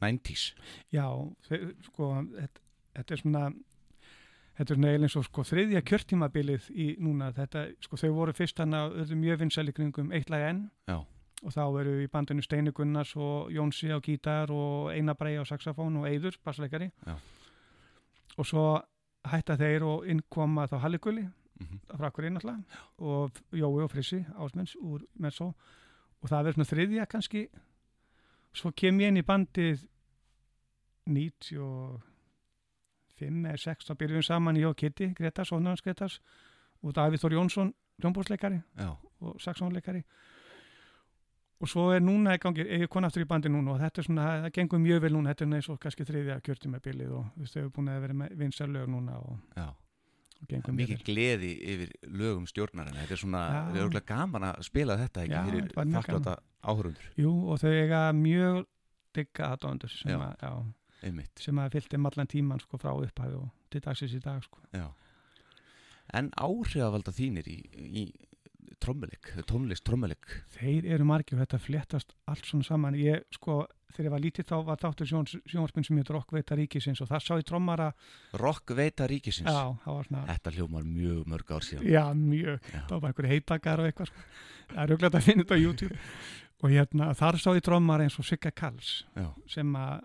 90s Já, sko, þetta, þetta er svona þetta er svona eiginlega eins og sko þriðja kjörtímabilið í núna, þetta, sko þau voru fyrst hann að öðru mjög vinsæli kringum eitt lag enn. Já. og þá eru í bandinu Steini Gunnars og Jónsi á gítar og Einar Brei á saxofón og Eiður, bassleikari. Já. og svo hætta þeir og innkoma þá Halligulli mm frá okkur innallega og Jói og Frissi ásmenns úr Mezzo og það verður svona þriðja kannski. Svo kem ég inn í bandið 95 eða 6 þá byrjum við saman ég og Kitty Gretas, Ónarans Gretas og Davíð Þór Jónsson hljómbúrsleikari og saxónleikari. Og svo er núna í gangi, ég er kon aftur í bandi núna og þetta er svona, það gengur mjög vel núna þetta er eins og kannski þriðja kjörtum með bilið og þau eru búin að vera með vinsar lög núna og, og gengur mjög Mikið gleði yfir lögum stjórnarinn Þetta er svona, það er örgulega gaman að spila þetta ekki var mjög þakklata áhörundur Jú, og þau eiga mjög digga aðdóndur sem, Já. að- já, Einmitt, sem að fylgdi allan tíman sko, frá upphæðu og til dagsins í dag sko. En áhrifavalda þínir í, í trommuleik, tónlist trommuleik Þeir eru margir og þetta fléttast allt svona saman. Ég, sko, þegar ég var lítið þá var þáttur sjón, sjónvarpinn sem heitir Rockveita Ríkisins og það sá ég trommara, Rock veita ríkisins já, það var svona, Þetta hljómar mjög mörg ár síðan já, mjög, Já. það var einhverju heitakar og eitthvað, sko. Það er auðvitað að finna þetta á YouTube. Og hérna, þar sá ég trommara eins og Sigga Kalls Já, sem að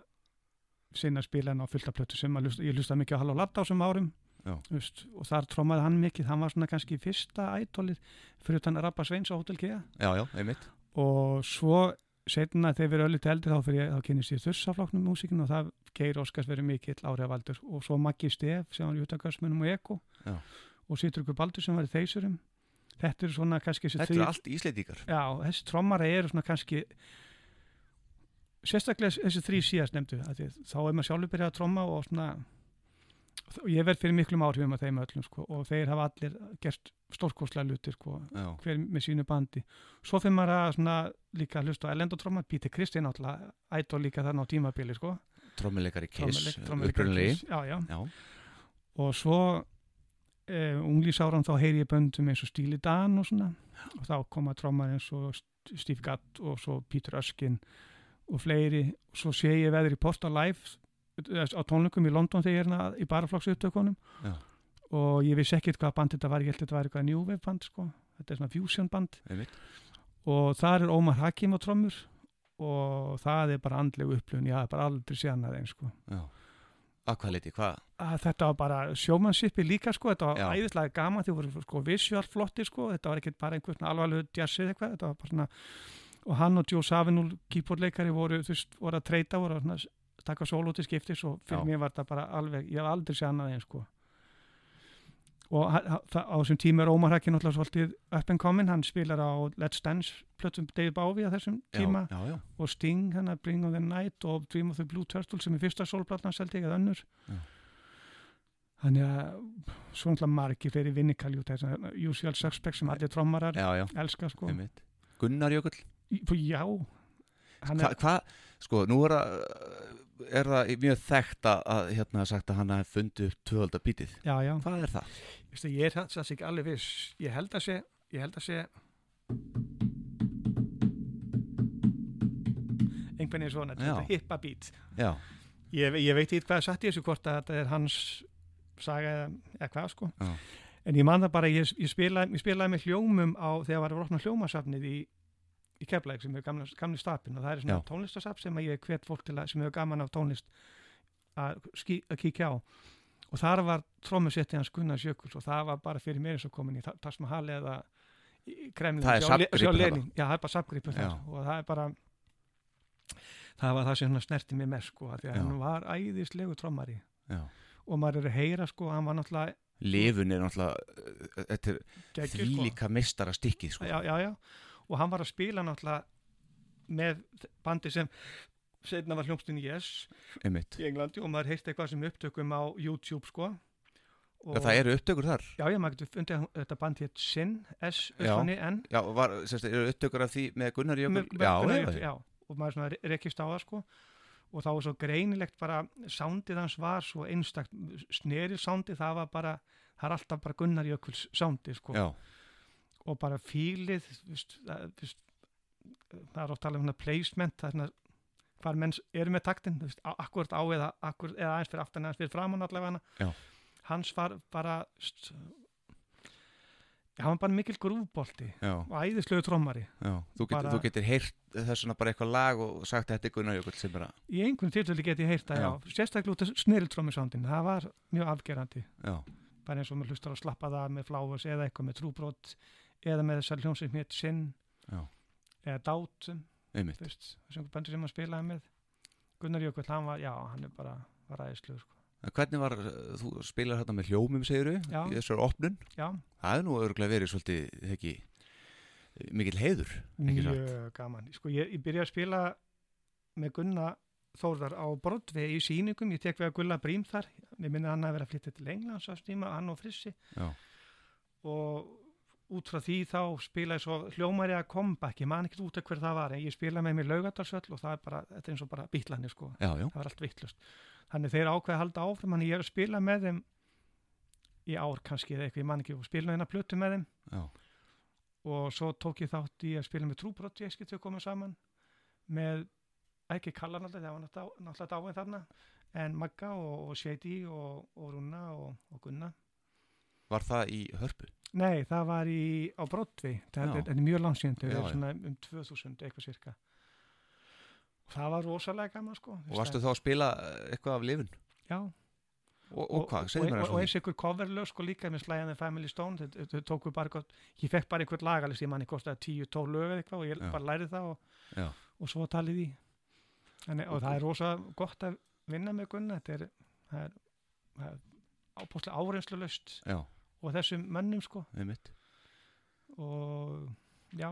sinna spila hann á fullta plötu sem að ég lusta mikið á Halló Ladd á þessum árum. Just, og þar trómaði hann mikið, hann var svona kannski fyrsta ædolið fyrir utan Rabba Sveins á Hotel Kea já, já, einmitt. Og svo setna þegar við erum öllum til eldri þá, ég- þá kynist ég þursafláknum músíkin og það Geir Óskars verið mikill áhrifavaldur. Og svo Maggi Stef sem var í utangarsmunum og Eko. Já. og Sýtur ykkur Baldur sem var í Þeysurum. Þetta eru svona kannski Þetta þrír- er allt íslendingar. Já, þessi trommara eru svona kannski sérstaklega þessi þrý síðast nefndu að því, þá er maður sjálfur byrjað að tromma og svona ég verð fyrir miklum áhrifum af þeim öllum sko, og þeir hafa allir gert stórkostlega luti sko, hver með sínu bandi. Svo fyrir maður að svona líka að hlusta á elendotróma, Píti Kristi náttúrulega ædol líka þarna á tímabili sko. Trommuleikari upprunalegi. Kiss. Já, og svo eh, unglísáran þá heyri ég böndum eins og Stíli Dan og svona. Og þá koma trómar eins og St- Steve Gadd og svo Peter Erskine og fleiri og svo sé ég veður í Porta Live eh, á tónleikum í London þegar ég er hérna í baraflokks upptökunum Já. og ég vissi ekkert hvað band þetta var, ég held þetta var eitthvað New Wave band sko, þetta er svona fusion band. Einmitt. Og þar er Ómar Hakim á trommur og það er bara andlegu upplöfun, ég hafði bara aldrei séð hana þeim sko. Já, að hvað leiti, hvað? Að þetta var bara sjómannsippi líka sko, þetta var Já. æðislega gaman því voru sko visual flotti sko, þetta var ekkert bara einhvern alvarlegu jazzið eitthvað, þetta var bara svona og hann og Joe Savinul keyboardleikari voru, veist, voru að treyta voru að svona taka solo til skiptis og fyrir Já. mér var þetta bara alveg, ég hef aldrei séð annað eins sko. Og það- á þessum tíma er Ómar Hakki náttúrulega svolítið up and coming, hann spilar á Let's Dance plötum Dave Bowie á þessum tíma. Já, já, já, og Sting, hann að Bring on the Night og Dream of the Blue Turtle sem er fyrsta sólplatna seldi ekki að önnur. Þannig að svo náttúrulega margir þess að usual suspect sem allir trommarar já, já, elska sko. Gunnar Jökull já. Hann Hva, sko, nú er það er það mjög þekkt að, að hérna sagt að hann hafi fundið upp tvöldabítið já já. Hvað er það? Vistu, ég er þess ekki alveg viss. Ég held að sé ég held að sé einhvern veginn svona, þetta hippa beat Já, ég, ég veit ekki hvað er satt í þessu hvort að þetta er hans saga eða- hvað sko. Já. en ég man það bara, ég, ég, spilaði, ég spilaði með hljómum á þegar var að opna hljómasafnið í, í Keflæk sem er gamla, gamli stapin og það er svona Já. tónlistasafn sem ég hvet fólk til að sem hefur gaman af tónlist að, skí, að kíkja á og þar var trómusetti hans Gunnar Jökuls og það var bara fyrir mér eins og komin í Taj Mahal eða Kremlin Það er já, það er bara sapgripur og það er bara það var það sem snerti mig mest sko, því að Já. hann var æðislegu trommari Já. og maður er að heyra sko, hann var náttúrulega Lifun er náttúrulega þetta er geggjur, því sko. líka mistara stikkið sko. já, já, já, og hann var að spila náttúrulega með bandi sem setna var hljómsdyn Yes einmitt. í Englandi og maður heyrti eitthvað sem upptökum á YouTube sko. Og það eru upptökur þar. Já, já, maður getur fundið þetta band hétt Sin S, Já. N, Já, var, sérst, eru upptökur af því með Gunnar Jökul Já, Gunnar já, og maður svona re- rekist á það sko. Og þá var svo greinilegt bara sándið hans var svo einstakt snerið sándið, það var bara það er alltaf bara Gunnar Jökuls sándið sko. Já, og bara fílið það, það er oft talað um hérna placement það er svona hvar menn eru með taktin akkurat á eða, akkurat, eða aðeins fyrir aftan aðeins fyrir framann allavega Já. hans var bara hann var bara mikil grúbolti já, og æðislegu trommari já. Þú, Bara- þú getur heyrt þessuna bara eitthvað lag og sagt að þetta er Gunnar sem bara, í einhvern tilfelli get ég heyrt að Já. sérstaklega út af snirildrómisándin það var mjög afgerandi já, bara eins og mér hlustar að slappa það með fláus eða eitthvað með trúbrot eða með þessar hljómsveit hétt sinn já, eða dátum þessum bandi sem hann spilaði með. Gunnar Jökull, hann var, já, hann er bara var ræðislu, sko. Hvernig var, uh, þú spilar þetta með hljómum segiru, í þessar opnun? Já, Það er nú örgulega verið svolítið ekki mikill heiður ekki satt? mjög gaman. Sko, ég, ég byrja að spila með Gunnar Þórðar á Brodvei í sýningum, ég tek við að Gulla Brím þar. Ég minna hann að vera flytja til Englands á stíma, hann og Frissi. Já, og út frá því þá spilaði svo hljómari að comeback, ég man ekki út af hver það var en ég spilaði með mér laugadalsvöll og það er bara, þetta er eins og bara bítlani sko. Já, já, það var allt vittlust þannig þeir ákveði að halda áfram þannig ég er að spila með þeim í ár kannski eða eitthvað, ég man ekki og spila hérna plötu með þeim. Já, og svo tók ég þátt í að spila með trúbrott ég skil þau komið saman með ekki kallan alltaf, það var náttúrulega dáin þarna en Magga og, og Shady og, og Rúna og, og Gunna Var það í hörpu? Nei, það var í, á er, þetta er mjög er já. svona um 2000 eitthvað cirka. Og það var rosalega gaman sko. Og varstu þá að spila uh, eitthvað af lifun? Já. Og, og hvað, og, mér og, eins einhver coverlög sko líka með the Family Stone, þau- þau tóku bara gott, ég fekk bara einhvern lagalist, ég manni kostaði 10-12 lög eða eitthvað og ég Já. bara lærið það og svo talið í. Þannig, og það er rosa gott að vinna með Gunna, þetta er, það er, það er ábúslega áreynslu löst Já, og þessum mönnum sko. Einmitt. Og já,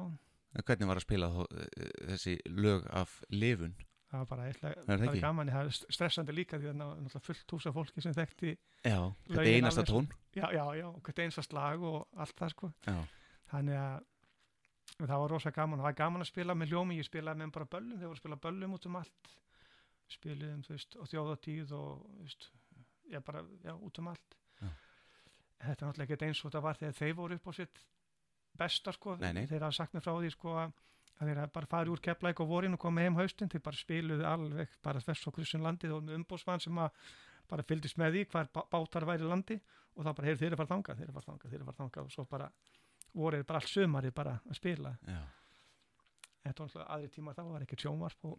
hvernig var að spila þó, uh, þessi lög af lifun? það var bara eitthvað Er það ekki? gaman, það er st- stressandi líka því að það er náttúrulega fullt hús af fólki sem þekkti Já, þetta Lögin einasta alveg. tón. Já, já, já, og hvert einsta slag og allt það sko. Já, þannig að það var rosa gaman, það var gaman að spila með hljómi. Ég spilaði með bara böllum, þeir voru að spila böllum út um allt. Spiluðum, þú veist, og þjóðatíð og, þú veist, já, bara, já, út um allt. Já. þetta er náttúrulega ekki eins og þetta var þegar þeir voru upp á sitt besta, sko, Nei, nei. þeir hafa sagt mér frá því, sko, að þeir hafa bara farið úr kepplæk og vorin og komið heim haustin, þeir bara spiluðu alveg bara þess og krussin landið og með umbósmann sem að bara fylgdist með því hvar bá- bátar væri landi og þá bara, heyrðu, þeir eru farið þangað, þeir eru farið þangað, þeir eru farið þangað. Og svo bara voruð bara allt sömarið bara að spila. Já, þetta var alltaf aðri tíma þá var ekkert sjónvarp og,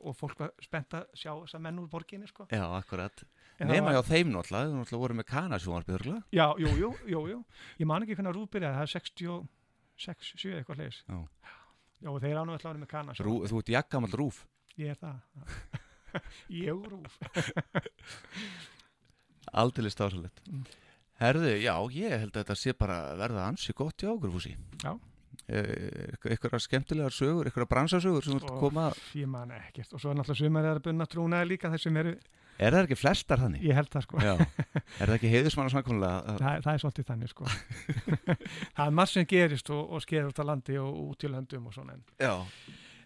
og fólk var spennt að sjá þessa menn úr borginni sko. Já, akkurat. Það Nema var- hjá þeim náttúrulega, þau náttúrulega voru með kanasjónvarpið já, jú, jú, jú, jú. Ég man ekki hvernig rúf byrjaði, það er 66, 7 eitthvað leis Já. já, og þeir ánum alltaf með kana Rú, Þú ert jakkamall rúf. Ég er það. Ég rúf. Aldrei stásalett Mm. Herðu, já, ég held að þetta sé bara verða ansi gott okkur fúsi. Já. Eitthvað skemmtilegar sögur, eitthvað bransasögur sem þú koma ég man ekkert og svo er náttúrulega sumar að bunna trúnaði líka þessum eru, Er það ekki flestar þannig? ég held það sko Já, er það ekki heiðismanna samkvæmlega? það, það er svolítið þannig sko það er margt sem gerist og, og skeður út á landi og út í löndum og svona en Já,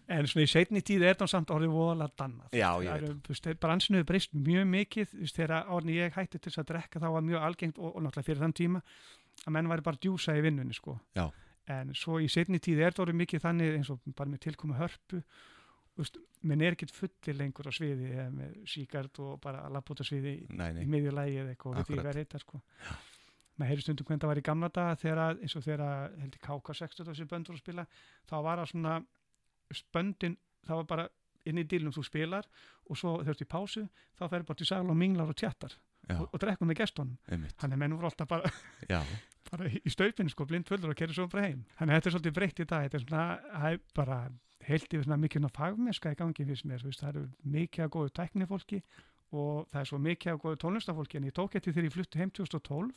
En svona í setni tíð er það samt orðið voðalega dannað. Bransinu hefur breyst mjög mikið, þegar orðin ég hætti til að drekka þá var mjög algengt og, og náttúrulega fyrir þann tíma að menn væri bara djúsa í vinnunni, sko. Já. En svo í setni tíð er það orðið mikið þannig eins og bara með tilkomu hörpu, veist, menn er ekkert fullir lengur á sviði eða með síkart og bara að lappa út á sviði í, nei, í nei miðjulægi eða eitthvað, og Akkurat. hvað reyta, sko. Maður heyri stundum hvernig það var í gamla daga þegar eins og þegar að, held ég KK60 þessi böndur að spila, þá var það svona spöndin, það var bara inn í dílnum þú spilar og svo ert í pásu þá ferður bara til sagla og minglar og tjattar Já. og, og drekkum með gestunum þannig að menn voru alltaf bara, bara í staupinu sko, blind fullur og kerið svo bara heim. Þannig að þetta er svolítið breytt í dag þetta er svona, það er bara heilt yfir svona mikið svona fagmennska í gangi fyrst mér, þú veist, það eru mikið að góðu tæknifólki og það er svo mikið að góðu tónlistafólki en ég tók eftir þegar ég fluttu heim 2012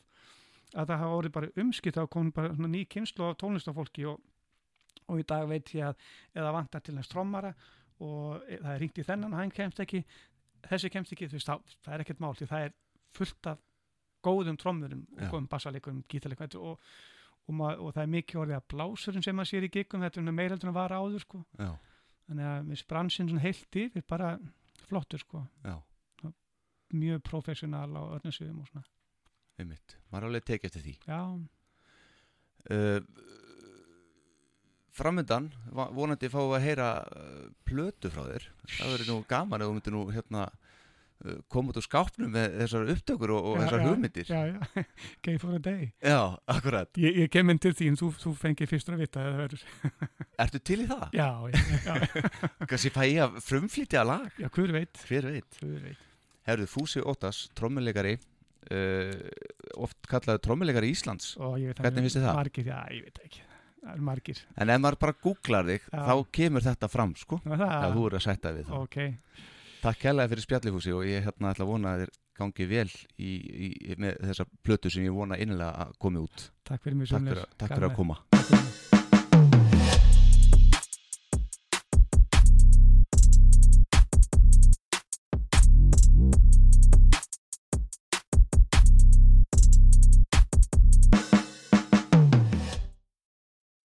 að það hafa orðið bara umskipt þá kom bara ný kynslu af tónlistafólki og, og í dag veit ég að eða vantar til þess trommara og e- það er ringt í þennan, hann kemst ekki þessi kemst ekki, þú veist, það er ekkert mál því það er fullt af góðum trommurum og Já. góðum bassaleikurum, gítarleikum og, og, ma- og það er mikið orðið að blásurum sem maður sér í giggum, þetta er meireldur en var áður sko, þannig að við spransinn svona heilt yfir, bara flottur sko, mjög professional á öllum sviðum og svona, einmitt. Maður alveg tekið eftir því. Já, uh, framöndan va- vonandi fáum við að heyra uh, plötu frá þér. Það verður nú gaman ef þú myndir nú hérna koma út úr skápnum með þessar upptökur og, og Já, þessar já, hugmyndir. Já, já, game for a day. Já, akkurat. Ég, ég kem inn til þín, þú, þú fengir fyrstur að vita verður, Ertu til í það? já, já, Kanski fæ ég að frumflýtja lag? Já, hver veit? Hver veit? hver veit, Herðu, Fúsi Óttas, trommuleikari uh, oft kallaði trommuleikari Íslands. Ég veit Hvernig finnst þér það? margir, já, ég veit ekki, er margir. En ef maður bara googlar þig Já. þá kemur þetta fram sko. Já, þú eru að sætta við það. Ok, Takk kærlega fyrir spjallifúsi og ég hérna ætla að vona að þér gangi vel í, í, með þessa plötu sem ég vona innilega að komi út takk fyrir Takk sömuleiðis. fyrir, takk fyrir að koma Takk fyrir mig.